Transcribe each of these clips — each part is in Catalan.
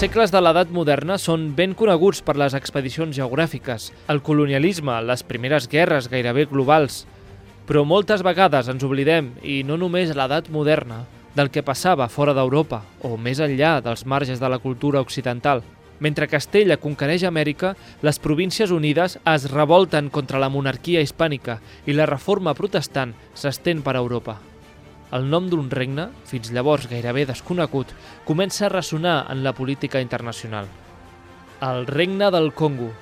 Segles de l'edat moderna són ben coneguts per les expedicions geogràfiques, el colonialisme, les primeres guerres gairebé globals. Però moltes vegades ens oblidem, i no només l'edat moderna, del que passava fora d'Europa o més enllà dels marges de la cultura occidental. Mentre Castella conquereix Amèrica, les Províncies Unides es revolten contra la monarquia hispànica i la reforma protestant s'estén per Europa. El nom d'un regne, fins llavors gairebé desconegut, comença a ressonar en la política internacional. El regne del Congo.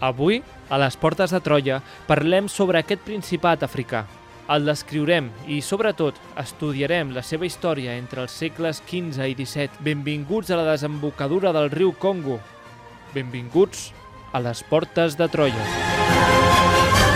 Avui, a les portes de Troia, parlem sobre aquest principat africà. El descriurem i, sobretot, estudiarem la seva història entre els segles XV i XVII. Benvinguts a la desembocadura del riu Congo. Benvinguts a les portes de Troia.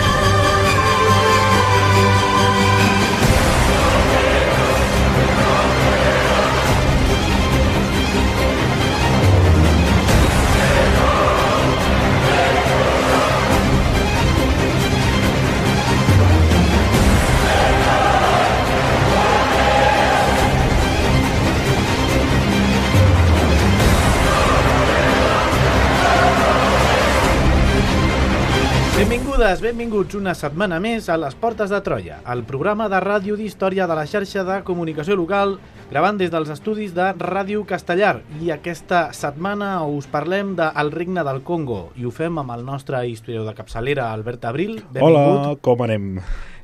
Benvingudes, benvinguts una setmana més a les Portes de Troia, el programa de ràdio d'història de la xarxa de comunicació local, gravant des dels estudis de Ràdio Castellar. I aquesta setmana us parlem de El Regne del Congo i ho fem amb el nostre historiador de capçalera, Albert Abril. Benvingut. Hola, com anem?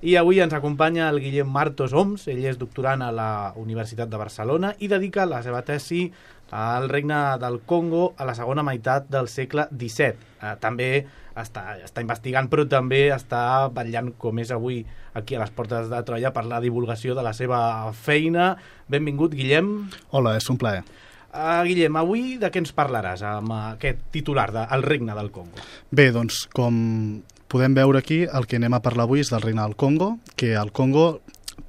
I avui ens acompanya el Guillem Martos Oms, ell és doctorant a la Universitat de Barcelona i dedica la seva tesi al regne del Congo a la segona meitat del segle XVII. Eh, també està, està investigant, però també està vetllant, com és avui aquí a les portes de Troia, per la divulgació de la seva feina. Benvingut, Guillem. Hola, és un plaer. Uh, Guillem, avui de què ens parlaràs amb aquest titular de El regne del Congo? Bé, doncs, com podem veure aquí, el que anem a parlar avui és del regne del Congo, que el Congo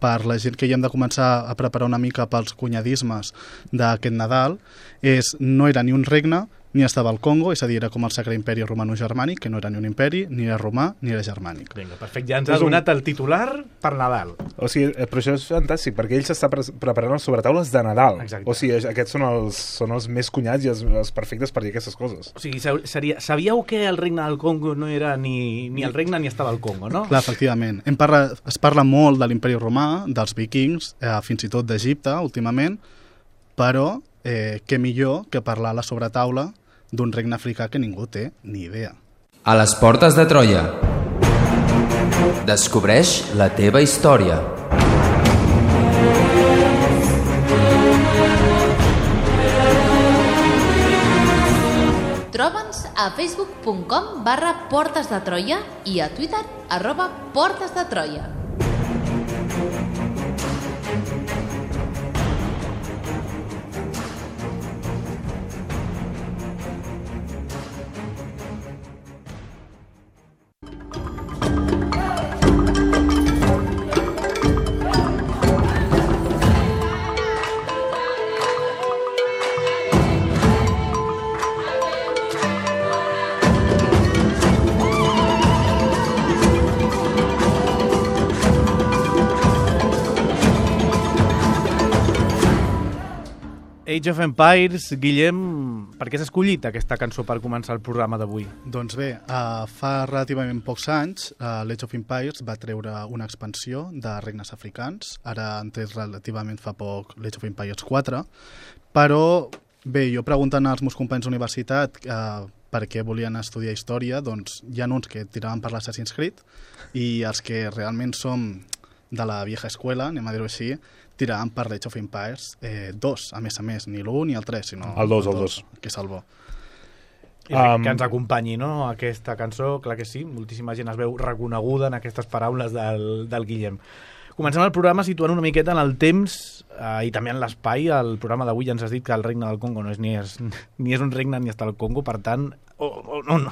per la gent que ja hem de començar a preparar una mica pels cunyadismes d'aquest Nadal, és, no era ni un regne, ni estava al Congo, és a dir, era com el Sacre Imperi Romano-Germànic, que no era ni un imperi, ni era romà, ni era germànic. Vinga, perfecte, ja ens ha donat el titular per Nadal. O sigui, eh, però això és fantàstic, perquè ell s'està pre preparant els sobretaules de Nadal. Exacte. O sigui, aquests són els, són els més cunyats i els, els perfectes per dir aquestes coses. O sigui, seria, sabíeu que el regne del Congo no era ni, ni el regne ni estava al Congo, no? Clar, efectivament. Em parla, es parla molt de l'imperi romà, dels vikings, eh, fins i tot d'Egipte, últimament, però eh, què millor que parlar a la sobretaula d'un regne africà que ningú té ni idea. A les portes de Troia. Descobreix la teva història. Troba'ns a facebook.com barra Portes de Troia i a Twitter arroba Portes de Troia. Age of Empires, Guillem, per què has escollit aquesta cançó per començar el programa d'avui? Doncs bé, uh, fa relativament pocs anys uh, l'Age of Empires va treure una expansió de regnes africans, ara han tret relativament fa poc l'Age of Empires 4, però bé, jo preguntant als meus companys d'universitat uh, per què volien estudiar història, doncs hi ha uns que tiraven per l'Assassin's Creed i els que realment som de la vieja escuela, anem a dir-ho així, tiraven per l'Age of Empires eh, dos, a més a més, ni l'1 ni el 3, sinó El dos, el dos. que és el bo. I Um, que ens acompanyi, no?, aquesta cançó, clar que sí, moltíssima gent es veu reconeguda en aquestes paraules del, del Guillem. Comencem el programa situant una miqueta en el temps eh, i també en l'espai. El programa d'avui ja ens has dit que el regne del Congo no és ni és, ni és un regne ni està al Congo, per tant, on, on,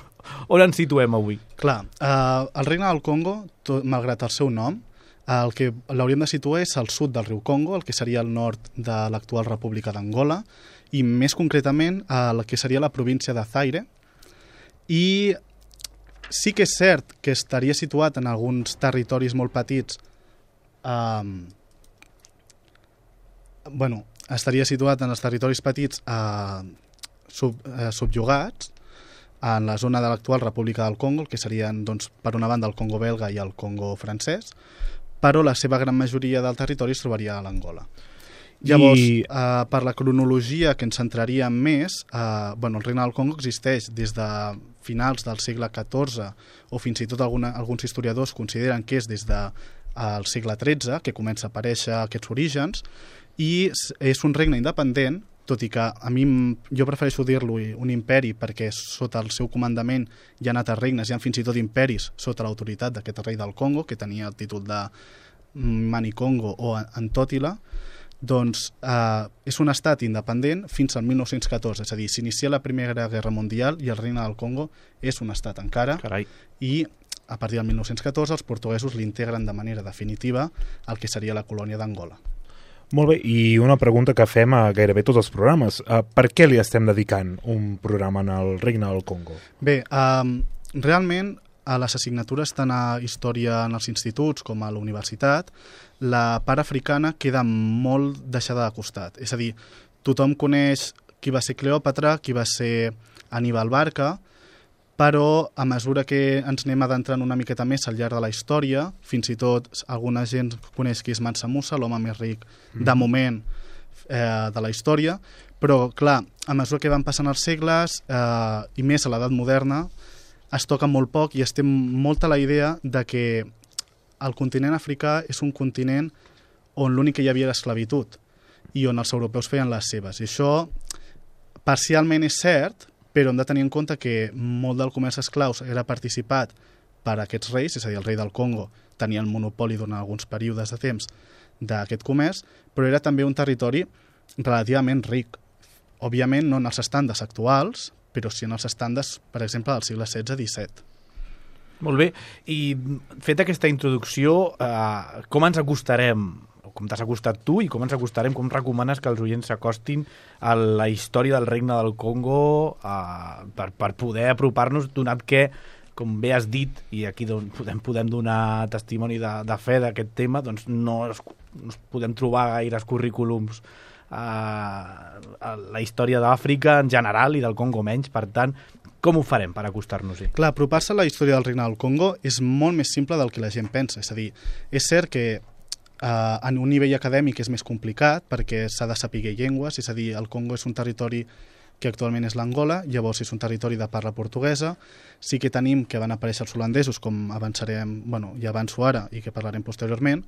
on ens situem avui? Clar, eh, el regne del Congo, tot, malgrat el seu nom, el que l'hauríem de situar és al sud del riu Congo, el que seria el nord de l'actual República d'Angola, i més concretament el que seria la província de Zaire. I sí que és cert que estaria situat en alguns territoris molt petits eh, bueno, estaria situat en els territoris petits eh, sub, eh, subjugats en la zona de l'actual República del Congo, que serien, doncs, per una banda, el Congo belga i el Congo francès, però la seva gran majoria del territori es trobaria a l'Angola. Llavors, I... eh, per la cronologia que ens centraríem més, eh, bueno, el Regne del Congo existeix des de finals del segle XIV o fins i tot alguna, alguns historiadors consideren que és des del de, segle XIII que comença a aparèixer aquests orígens i és un regne independent tot i que a mi jo prefereixo dir-lo un imperi perquè sota el seu comandament hi ha anat a regnes, hi ha fins i tot imperis sota l'autoritat d'aquest rei del Congo que tenia el títol de Mani Congo o Antòtila doncs eh, és un estat independent fins al 1914, és a dir, s'inicia la Primera Guerra Mundial i el regne del Congo és un estat encara Carai. i a partir del 1914 els portuguesos l'integren de manera definitiva al que seria la colònia d'Angola. Molt bé, i una pregunta que fem a gairebé tots els programes. Uh, per què li estem dedicant un programa en el Regne del Congo? Bé, um, realment a les assignatures tant a història en els instituts com a la universitat, la part africana queda molt deixada de costat. És a dir, tothom coneix qui va ser Cleòpatra, qui va ser Aníbal Barca, però a mesura que ens anem adentrant una miqueta més al llarg de la història, fins i tot alguna gent coneix qui és Mansa Musa, l'home més ric mm. de moment eh, de la història, però clar, a mesura que van passant els segles eh, i més a l'edat moderna, es toca molt poc i es té molta la idea de que el continent africà és un continent on l'únic que hi havia l'esclavitud i on els europeus feien les seves. I això parcialment és cert, però hem de tenir en compte que molt del comerç esclaus era participat per aquests reis, és a dir, el rei del Congo tenia el monopoli durant alguns períodes de temps d'aquest comerç, però era també un territori relativament ric. Òbviament, no en els estàndards actuals, però sí en els estàndards, per exemple, del segle XVI-XVII. Molt bé, i fet aquesta introducció, eh, com ens acostarem com t'has acostat tu i com ens acostarem, com recomanes que els oients s'acostin a la història del regne del Congo eh, per, per poder apropar-nos, donat que com bé has dit, i aquí doncs, podem, podem donar testimoni de, de fe d'aquest tema, doncs no, es, no es podem trobar gaires currículums eh, a la història d'Àfrica en general i del Congo menys, per tant, com ho farem per acostar-nos-hi? Clar, apropar-se a la història del regne del Congo és molt més simple del que la gent pensa. És a dir, és cert que Uh, en un nivell acadèmic és més complicat perquè s'ha de saber llengües, és a dir, el Congo és un territori que actualment és l'Angola, llavors és un territori de parla portuguesa. Sí que tenim que van aparèixer els holandesos, com avançarem, bueno, ja avanço ara i que parlarem posteriorment,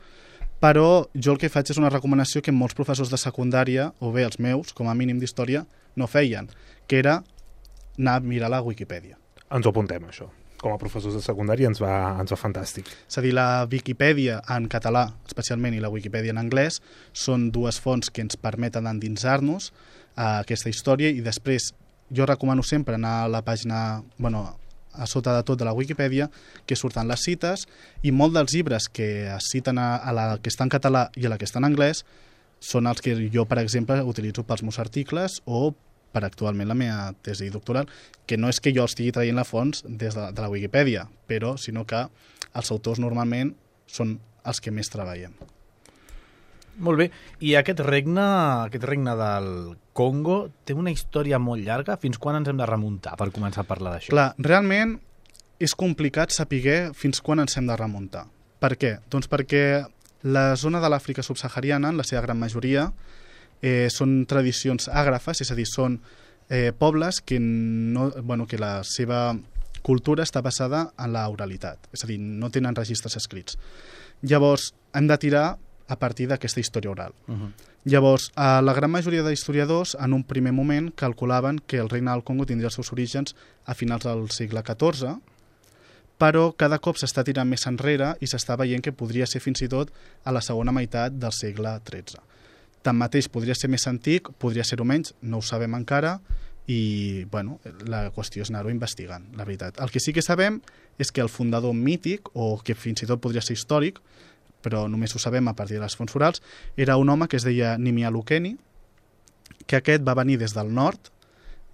però jo el que faig és una recomanació que molts professors de secundària, o bé els meus, com a mínim d'història, no feien, que era anar a mirar la Wikipedia. Ens ho apuntem, això com a professors de secundària ens va, ens va fantàstic. És a dir, la Viquipèdia en català, especialment, i la Wikipedia en anglès, són dues fonts que ens permeten endinsar-nos a aquesta història i després jo recomano sempre anar a la pàgina, bueno, a sota de tot de la Wikipedia, que surten les cites i molt dels llibres que es citen a, a la que està en català i a la que està en anglès són els que jo, per exemple, utilitzo pels meus articles o per actualment la meva tesi doctoral, que no és que jo estigui traient la fons des de, de la Wikipedia, però sinó que els autors normalment són els que més treballen. Molt bé. I aquest regne, aquest regne del Congo té una història molt llarga. Fins quan ens hem de remuntar per començar a parlar d'això? Clar, realment és complicat saber fins quan ens hem de remuntar. Per què? Doncs perquè la zona de l'Àfrica subsahariana, en la seva gran majoria, eh, són tradicions àgrafes, és a dir, són eh, pobles que, no, bueno, que la seva cultura està basada en la oralitat, és a dir, no tenen registres escrits. Llavors, hem de tirar a partir d'aquesta història oral. Uh -huh. Llavors, eh, la gran majoria d'historiadors, en un primer moment, calculaven que el regne del Congo tindria els seus orígens a finals del segle XIV, però cada cop s'està tirant més enrere i s'està veient que podria ser fins i tot a la segona meitat del segle XIII. Tanmateix, podria ser més antic, podria ser-ho menys, no ho sabem encara, i bueno, la qüestió és anar-ho investigant, la veritat. El que sí que sabem és que el fundador mític, o que fins i tot podria ser històric, però només ho sabem a partir de les fonts orals, era un home que es deia Nimia Lukeni, que aquest va venir des del nord,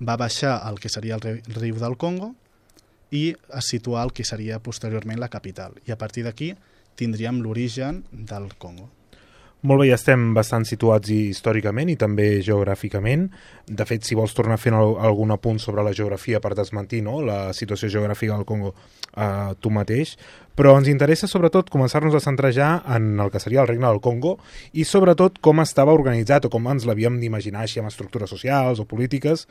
va baixar al que seria el riu del Congo, i es situar el que seria posteriorment la capital. I a partir d'aquí tindríem l'origen del Congo. Molt bé, ja estem bastant situats històricament i també geogràficament. De fet, si vols tornar fent algun apunt sobre la geografia per desmentir no? la situació geogràfica del Congo eh, tu mateix, però ens interessa sobretot començar-nos a centrar ja en el que seria el regne del Congo i sobretot com estava organitzat o com ens l'havíem d'imaginar així amb estructures socials o polítiques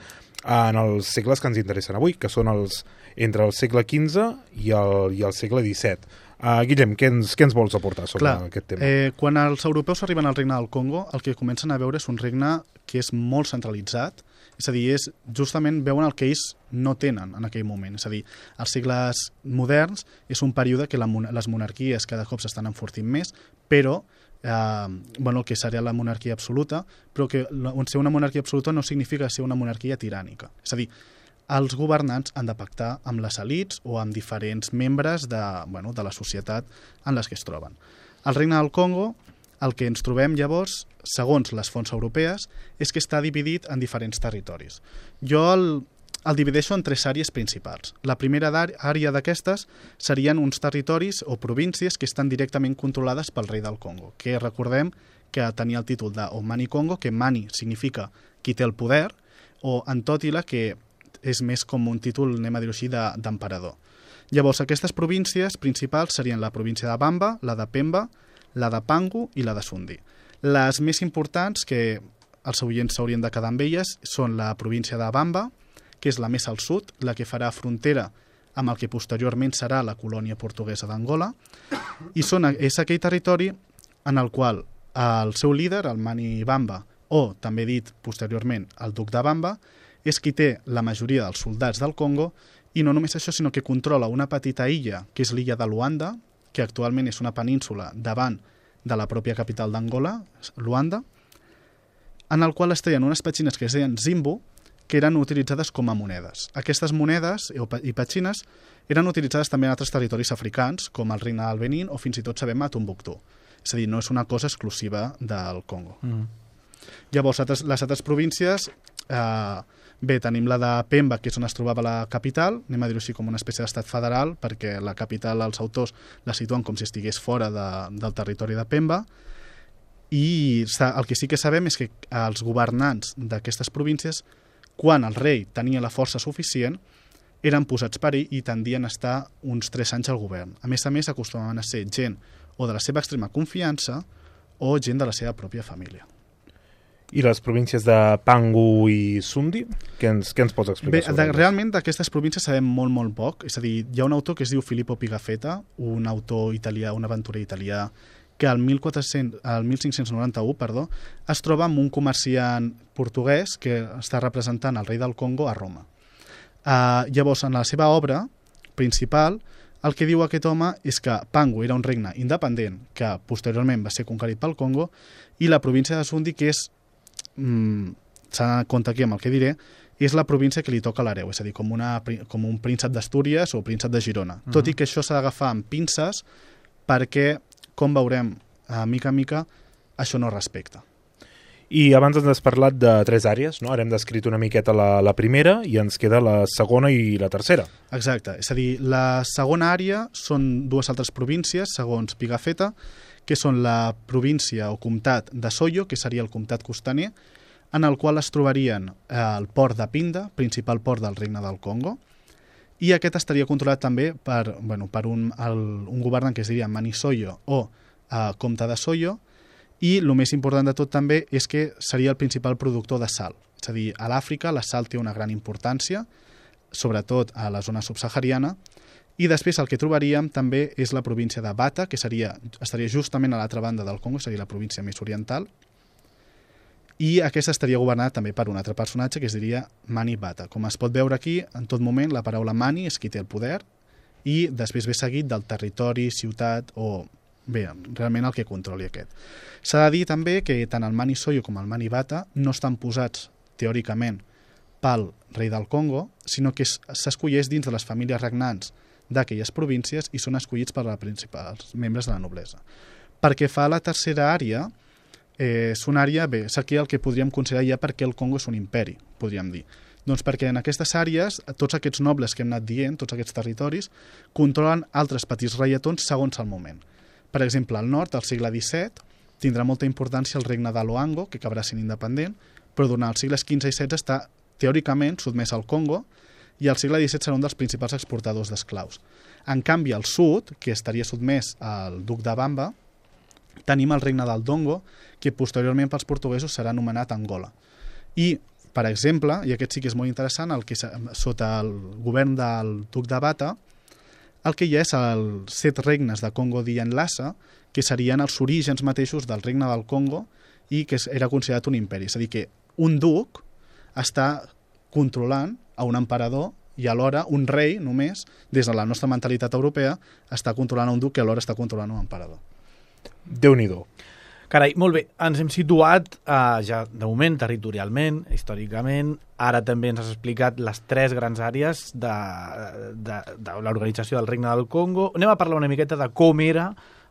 en els segles que ens interessen avui, que són els entre el segle XV i el, i el segle XVII. Uh, Guillem, què ens, què ens vols aportar sobre Clar, aquest tema? Eh, quan els europeus arriben al regne del Congo, el que comencen a veure és un regne que és molt centralitzat, és a dir, és, justament veuen el que ells no tenen en aquell moment. És a dir, als segles moderns és un període que la, les monarquies cada cop s'estan enfortint més, però eh, bueno, el que seria la monarquia absoluta, però que ser una monarquia absoluta no significa ser una monarquia tirànica. És a dir, els governants han de pactar amb les elites o amb diferents membres de, bueno, de la societat en les que es troben. Al Regne del Congo, el que ens trobem llavors, segons les fonts europees, és que està dividit en diferents territoris. Jo el, el divideixo en tres àrees principals. La primera àrea d'aquestes serien uns territoris o províncies que estan directament controlades pel rei del Congo, que recordem que tenia el títol de Mani Congo, que Mani significa qui té el poder, o Antòtila, que és més com un títol, anem a dir-ho així, d'emperador. De, Llavors, aquestes províncies principals serien la província de Bamba, la de Pemba, la de Pangu i la de Sundi. Les més importants, que els oients s'haurien de quedar amb elles, són la província de Bamba, que és la més al sud, la que farà frontera amb el que posteriorment serà la colònia portuguesa d'Angola, i són, és aquell territori en el qual el seu líder, el Mani Bamba, o també dit posteriorment el duc de Bamba, és qui té la majoria dels soldats del Congo i no només això, sinó que controla una petita illa, que és l'illa de Luanda, que actualment és una península davant de la pròpia capital d'Angola, Luanda, en el qual es treien unes petxines que es deien Zimbo, que eren utilitzades com a monedes. Aquestes monedes i petxines eren utilitzades també en altres territoris africans, com el regne del Benin o fins i tot sabem a Tombuctú. És a dir, no és una cosa exclusiva del Congo. Mm. Llavors, les altres províncies eh, Bé, tenim la de Pemba, que és on es trobava la capital, anem a dir-ho així com una espècie d'estat federal, perquè la capital els autors la situen com si estigués fora de, del territori de Pemba, i el que sí que sabem és que els governants d'aquestes províncies, quan el rei tenia la força suficient, eren posats per ell i tendien a estar uns 3 anys al govern. A més a més, acostumaven a ser gent o de la seva extrema confiança o gent de la seva pròpia família. I les províncies de Pangu i Sundi? Què ens, què ens pots explicar Bé, de, realment d'aquestes províncies sabem molt, molt poc. És a dir, hi ha un autor que es diu Filippo Pigafetta, un autor italià, un aventurer italià, que al, 1400, al 1591 perdó, es troba amb un comerciant portuguès que està representant el rei del Congo a Roma. Uh, llavors, en la seva obra principal, el que diu aquest home és que Pangu era un regne independent que posteriorment va ser conquerit pel Congo i la província de Sundi, que és mm, s'ha compte aquí amb el que diré, és la província que li toca l'hereu, és a dir, com, una, com un príncep d'Astúries o príncep de Girona. Uh -huh. Tot i que això s'ha d'agafar amb pinces perquè, com veurem, a mica a mica, això no respecta. I abans ens has parlat de tres àrees, no? Ara hem descrit una miqueta la, la primera i ens queda la segona i la tercera. Exacte, és a dir, la segona àrea són dues altres províncies, segons Pigafetta, que són la província o comtat de Soyo, que seria el comtat costaner, en el qual es trobarien eh, el port de Pinda, principal port del Regne del Congo, i aquest estaria controlat també per, bueno, per un, el, un governant que es diria Mani Soyo o eh, comte de Soyo, i el més important de tot també és que seria el principal productor de sal. És a dir, a l'Àfrica la sal té una gran importància, sobretot a la zona subsahariana, i després el que trobaríem també és la província de Bata, que seria, estaria justament a l'altra banda del Congo, seria la província més oriental, i aquesta estaria governada també per un altre personatge que es diria Mani Bata. Com es pot veure aquí, en tot moment la paraula Mani és qui té el poder i després ve seguit del territori, ciutat o bé, realment el que controli aquest. S'ha de dir també que tant el Mani Soyo com el Mani Bata no estan posats teòricament pel rei del Congo, sinó que s'escolleix dins de les famílies regnants d'aquelles províncies i són escollits per als principals membres de la noblesa. Perquè fa la tercera àrea, eh, és una àrea, bé, és aquí el que podríem considerar ja perquè el Congo és un imperi, podríem dir. Doncs perquè en aquestes àrees, tots aquests nobles que hem anat dient, tots aquests territoris, controlen altres petits reietons segons el moment. Per exemple, al nord, al segle XVII, tindrà molta importància el regne de Loango, que acabarà sent independent, però durant els segles XV i XVI està teòricament sotmès al Congo i al segle XVII serà un dels principals exportadors d'esclaus. En canvi, al sud, que estaria sotmès al duc de Bamba, tenim el regne del Dongo, que posteriorment pels portuguesos serà anomenat Angola. I, per exemple, i aquest sí que és molt interessant, el que sota el govern del duc de Bata, el que hi és els set regnes de Congo d'Ianlassa, que serien els orígens mateixos del regne del Congo i que era considerat un imperi. És a dir, que un duc està controlant a un emperador i alhora un rei només, des de la nostra mentalitat europea, està controlant un duc que alhora està controlant un emperador. déu nhi Carai, molt bé, ens hem situat eh, ja de moment territorialment, històricament, ara també ens has explicat les tres grans àrees de, de, de l'organització del Regne del Congo. Anem a parlar una miqueta de com era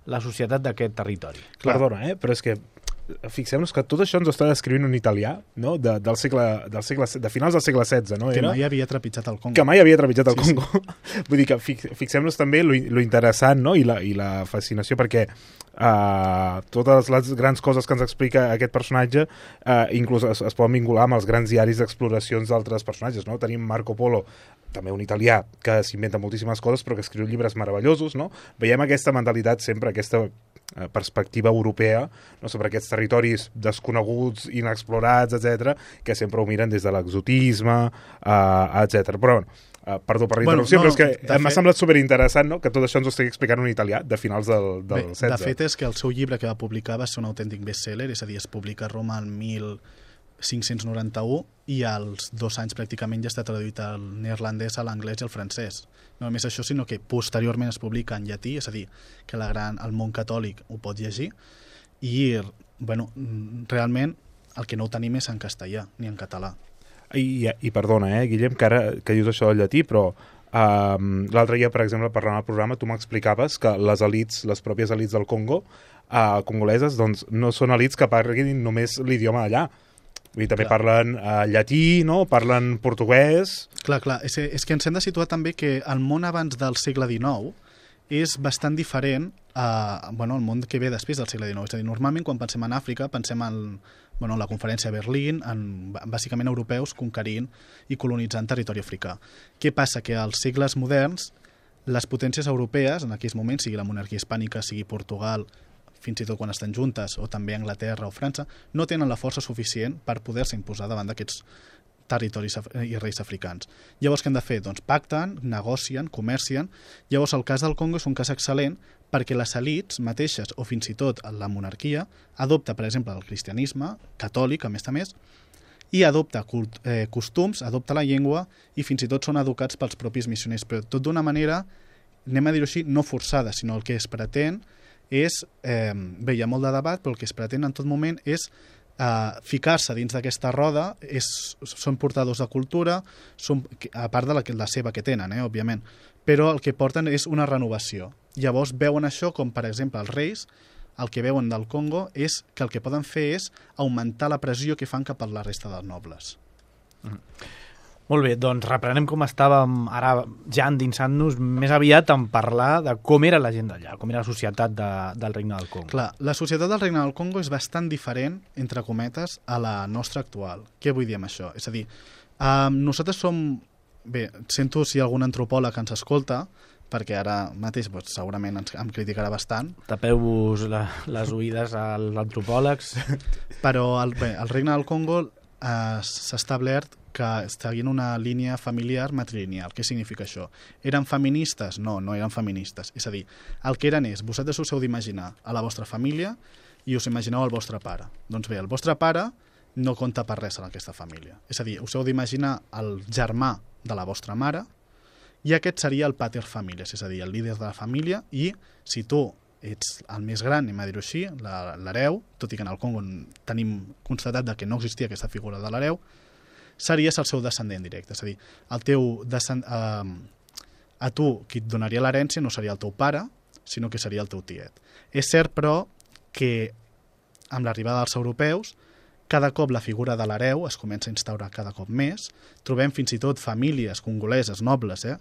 la societat d'aquest territori. Perdona, eh? però és que fixem-nos que tot això ens està descrivint un italià, no? De, del segle, del segle, de finals del segle XVI, no? Que mai havia trepitjat el Congo. Que mai havia trepitjat el Sí, Congo. Vull dir que fix, fixem-nos també lo, lo interessant no? I, la, i la fascinació perquè uh, totes les grans coses que ens explica aquest personatge uh, inclús es, es poden vincular amb els grans diaris d'exploracions d'altres personatges. No? Tenim Marco Polo, també un italià que s'inventa moltíssimes coses però que escriu llibres meravellosos. No? Veiem aquesta mentalitat sempre, aquesta perspectiva europea no, sobre aquests territoris desconeguts, inexplorats, etc, que sempre ho miren des de l'exotisme, uh, etc. Però, bueno, uh, perdó per la Bueno, interrupció, no, però és que m'ha fet- semplat superinteressant no, que tot això ens ho estigui explicant un italià de finals del, del Bé, 16. de fet, és que el seu llibre que va publicar va ser un autèntic bestseller, és a dir, es publica a Roma el 1591 i als dos anys pràcticament ja està traduït al neerlandès, a l'anglès i al francès. No només això, sinó que posteriorment es publica en llatí, és a dir, que la gran, el món catòlic ho pot llegir, i bueno, realment el que no ho tenim és en castellà ni en català. I, i perdona, eh, Guillem, que ara que dius això del llatí, però um, l'altre dia, per exemple, parlant al programa, tu m'explicaves que les elites, les pròpies elites del Congo, uh, congoleses, doncs no són elites que parlin només l'idioma d'allà. Vull dir, també Clar. parlen uh, llatí, no? parlen portuguès... Clar, clar, és, és que ens hem de situar també que el món abans del segle XIX és bastant diferent a, bueno, al món que ve després del segle XIX. És a dir, normalment quan pensem en Àfrica pensem en, bueno, en la conferència de Berlín, en bàsicament europeus conquerint i colonitzant territori africà. Què passa? Que als segles moderns les potències europees, en aquells moments, sigui la monarquia hispànica, sigui Portugal, fins i tot quan estan juntes, o també Anglaterra o França, no tenen la força suficient per poder-se imposar davant d'aquests territoris i reis africans. Llavors, què han de fer? Doncs pacten, negocien, comercien. Llavors, el cas del Congo és un cas excel·lent perquè les elites mateixes, o fins i tot la monarquia, adopta, per exemple, el cristianisme, catòlic, a més a més, i adopta cult, eh, costums, adopta la llengua i fins i tot són educats pels propis missioners, però tot d'una manera, anem a dir-ho així, no forçada, sinó el que es pretén és, eh, bé, hi ha molt de debat, però el que es pretén en tot moment és eh, ficar-se dins d'aquesta roda, és, són portadors de cultura, són, a part de la, la seva que tenen, eh, òbviament, però el que porten és una renovació. Llavors veuen això com, per exemple, els reis, el que veuen del Congo és que el que poden fer és augmentar la pressió que fan cap a la resta dels nobles. Molt bé, doncs reprenem com estàvem ara ja endinsant-nos més aviat en parlar de com era la gent d'allà, com era la societat de, del Regne del Congo. Clar, la societat del Regne del Congo és bastant diferent, entre cometes, a la nostra actual. Què vull dir amb això? És a dir, um, nosaltres som... Bé, sento si algun antropòleg ens escolta, perquè ara mateix doncs, segurament ens, em criticarà bastant, Tapeu-vos les oïdes als antropòlegs. però el, bé, el Regne del Congo eh, s'ha establert que seguint una línia familiar matrilineal. Què significa això? Eren feministes? No, no eren feministes. És a dir, el que eren és, vosaltres us heu d'imaginar a la vostra família i us imagineu el vostre pare. Doncs bé, el vostre pare no compta per res en aquesta família. És a dir, us heu d'imaginar el germà de la vostra mare, i aquest seria el pater familias, és a dir, el líder de la família, i si tu ets el més gran, anem a dir-ho així, l'hereu, tot i que en el Congo tenim constatat de que no existia aquesta figura de l'hereu, series el seu descendent directe. És a dir, el teu descend... eh, a tu qui et donaria l'herència no seria el teu pare, sinó que seria el teu tiet. És cert, però, que amb l'arribada dels europeus, cada cop la figura de l'hereu es comença a instaurar cada cop més. Trobem fins i tot famílies congoleses nobles eh,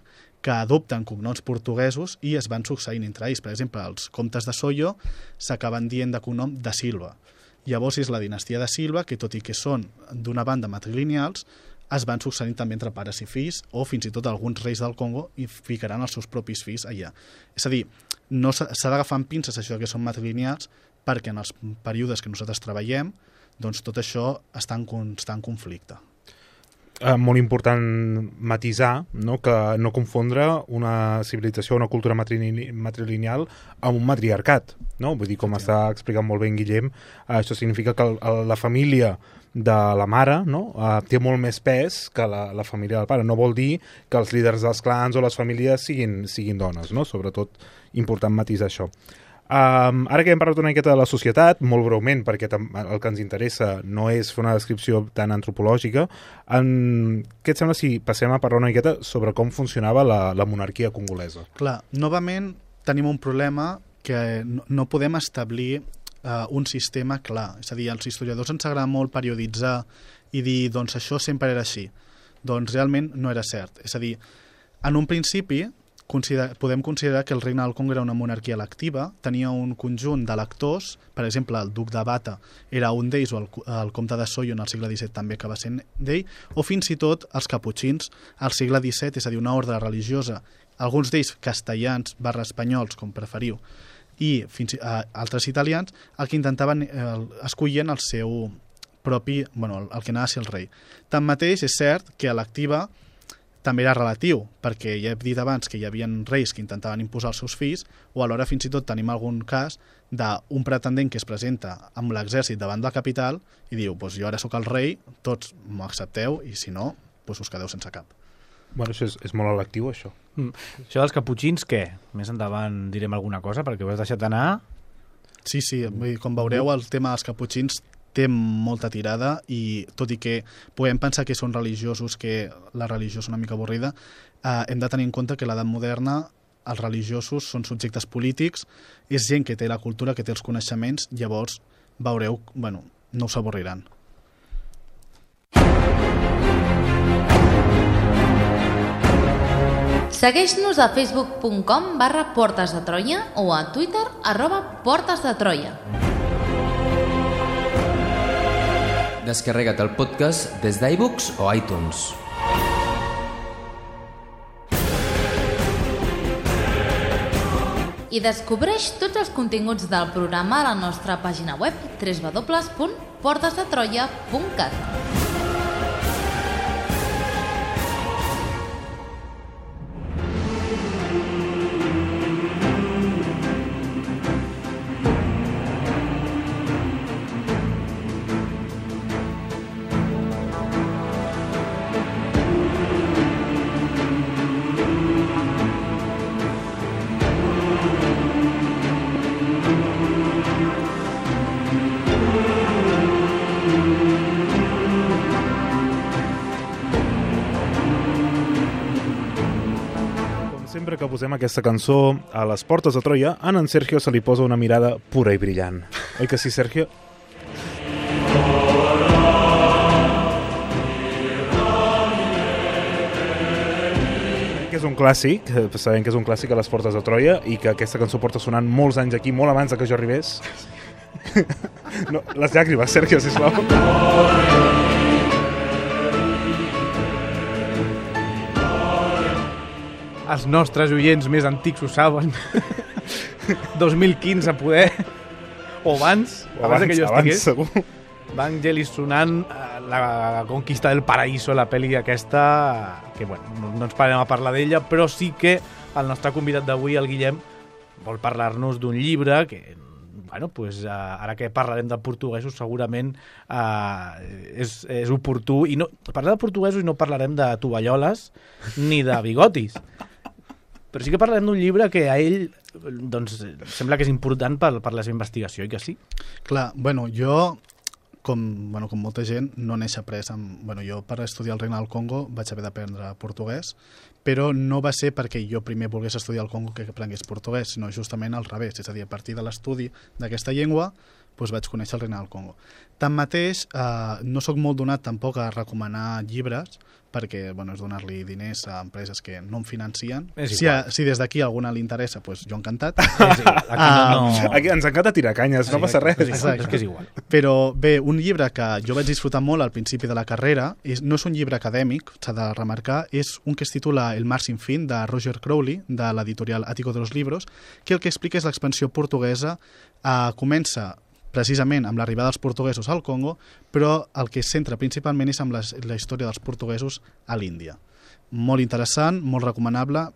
que adopten cognoms portuguesos i es van succeint entre ells. Per exemple, els comtes de Soyo s'acaben dient de cognom de Silva. Llavors és la dinastia de Silva, que tot i que són d'una banda matrilineals, es van succeint també entre pares i fills, o fins i tot alguns reis del Congo i ficaran els seus propis fills allà. És a dir, no s'ha d'agafar amb pinces això que són matrilineals, perquè en els períodes que nosaltres treballem, doncs tot això està en constant conflicte. eh, molt important matisar no? que no confondre una civilització, una cultura matrilineal amb un matriarcat. No? Vull dir, com està explicant molt bé en Guillem, eh, això significa que el, el, la família de la mare no? eh, té molt més pes que la, la família del pare. No vol dir que els líders dels clans o les famílies siguin, siguin dones, no? sobretot important matisar això. Um, ara que hem parlat una miqueta de la societat, molt breument, perquè el que ens interessa no és fer una descripció tan antropològica, en... què et sembla si passem a parlar una miqueta sobre com funcionava la, la monarquia congolesa? Clar, novament tenim un problema que no, no podem establir uh, un sistema clar. És a dir, als historiadors ens agrada molt perioditzar i dir, doncs això sempre era així. Doncs realment no era cert. És a dir, en un principi consider podem considerar que el regne del Congo era una monarquia electiva, tenia un conjunt d'electors, per exemple, el duc de Bata era un d'ells, o el, el comte de Soyo en el segle XVII també acaba sent d'ell, o fins i tot els caputxins al segle XVII, és a dir, una ordre religiosa, alguns d'ells castellans barra espanyols, com preferiu, i fins uh, altres italians, el que intentaven, eh, escollien el seu propi, bueno, el, el que anava a ser el rei. Tanmateix, és cert que electiva també era relatiu, perquè ja he dit abans que hi havia reis que intentaven imposar els seus fills, o alhora fins i tot tenim algun cas d'un pretendent que es presenta amb l'exèrcit davant de la capital i diu, pues jo ara sóc el rei, tots m'ho accepteu, i si no, pues us quedeu sense cap. Bueno, això és, és molt electiu, això. Mm. Això dels caputxins, què? Més endavant direm alguna cosa, perquè ho has deixat anar. Sí, sí, com veureu, el tema dels caputxins té molta tirada i tot i que podem pensar que són religiosos, que la religió és una mica avorrida, eh, hem de tenir en compte que l'edat moderna els religiosos són subjectes polítics, és gent que té la cultura, que té els coneixements, llavors veureu, bueno, no us avorriran. Segueix-nos a facebook.com barra Portes de Troia o a Twitter arroba Portes de Troia. Descarrega't el podcast des d'iBooks o iTunes. I descobreix tots els continguts del programa a la nostra pàgina web www.portesdetroia.cat posem aquesta cançó a les portes de Troia, a en Sergio se li posa una mirada pura i brillant. Oi que sí, Sergio? que és un clàssic, eh, sabem que és un clàssic a les portes de Troia i que aquesta cançó porta sonant molts anys aquí, molt abans de que jo arribés. No, les llàgrimes, Sergio, sisplau. Els nostres oients més antics ho saben. 2015 a poder. O abans, O abans, de que jo abans, estigués. segur. Vangelis sonant eh, la conquista del paraíso, la pel·li aquesta, que bueno, no, no ens parem a parlar d'ella, però sí que el nostre convidat d'avui, el Guillem, vol parlar-nos d'un llibre que bueno, pues, uh, ara que parlarem de portuguesos segurament uh, és, és oportú i no, parlar de portuguesos i no parlarem de tovalloles ni de bigotis Però sí que parlem d'un llibre que a ell doncs, sembla que és important per, per la seva investigació, i que sí? Clar, bueno, jo com, bueno, com molta gent, no n'he après amb... Bueno, jo per estudiar el Regne del Congo vaig haver d'aprendre portuguès, però no va ser perquè jo primer volgués estudiar el Congo que aprengués portuguès, sinó justament al revés, és a dir, a partir de l'estudi d'aquesta llengua doncs vaig conèixer el Regne del Congo. Tanmateix, eh, no sóc molt donat tampoc a recomanar llibres, perquè bueno, és donar-li diners a empreses que no em financien. Si, a, si des d'aquí alguna li interessa, doncs jo encantat. És igual, aquí no, no... Aquí ens encanta tirar canyes, no passa res. És, igual, és que és igual. Però bé, un llibre que jo vaig disfrutar molt al principi de la carrera, és, no és un llibre acadèmic, s'ha de remarcar, és un que es titula El mar sin fin, de Roger Crowley, de l'editorial Ático de los Libros, que el que explica és l'expansió portuguesa, eh, comença precisament amb l'arribada dels portuguesos al Congo, però el que es centra principalment és amb les, la història dels portuguesos a l'Índia. Molt interessant, molt recomanable,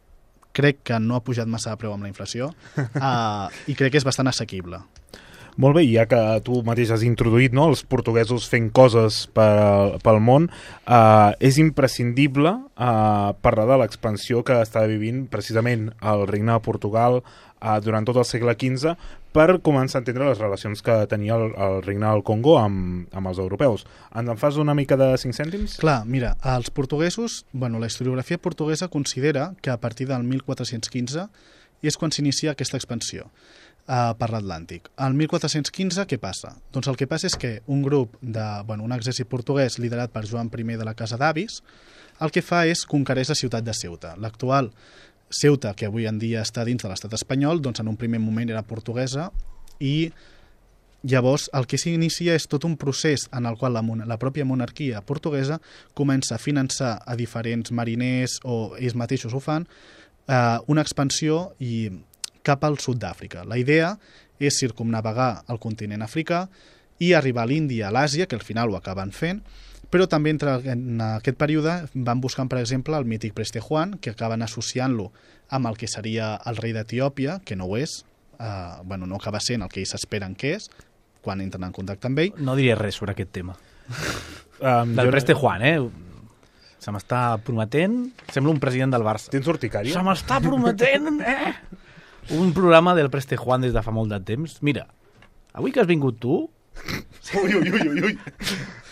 crec que no ha pujat massa de preu amb la inflació uh, i crec que és bastant assequible. Molt bé, ja que tu mateix has introduït no, els portuguesos fent coses pel, pel món, eh, és imprescindible eh, parlar de l'expansió que està vivint precisament el regne de Portugal eh, durant tot el segle XV per començar a entendre les relacions que tenia el, el regne del Congo amb, amb els europeus. Ens en fas una mica de 5 cèntims? Clar, mira, els portuguesos, bueno, la historiografia portuguesa considera que a partir del 1415 és quan s'inicia aquesta expansió uh, per l'Atlàntic. Al 1415 què passa? Doncs el que passa és que un grup de, bueno, un exèrcit portuguès liderat per Joan I de la Casa d'Avis el que fa és conquereix la ciutat de Ceuta. L'actual Ceuta, que avui en dia està dins de l'estat espanyol, doncs en un primer moment era portuguesa i Llavors, el que s'inicia és tot un procés en el qual la, la pròpia monarquia portuguesa comença a finançar a diferents mariners o ells mateixos ho fan eh, una expansió i cap al sud d'Àfrica. La idea és circumnavegar el continent africà i arribar a l'Índia, a l'Àsia, que al final ho acaben fent, però també entre, en aquest període van buscant, per exemple, el mític Preste Juan, que acaben associant-lo amb el que seria el rei d'Etiòpia, que no ho és, eh, bueno, no acaba sent el que ells esperen que és, quan entren en contacte amb ell. No diré res sobre aquest tema. Um, Del Preste Juan, eh? Se m'està prometent... Sembla un president del Barça. Tens urticària? Se m'està prometent, eh? Un programa del Preste Juan des de fa molt de temps. Mira, avui que has vingut tu, Ui, ui, ui, ui, ui.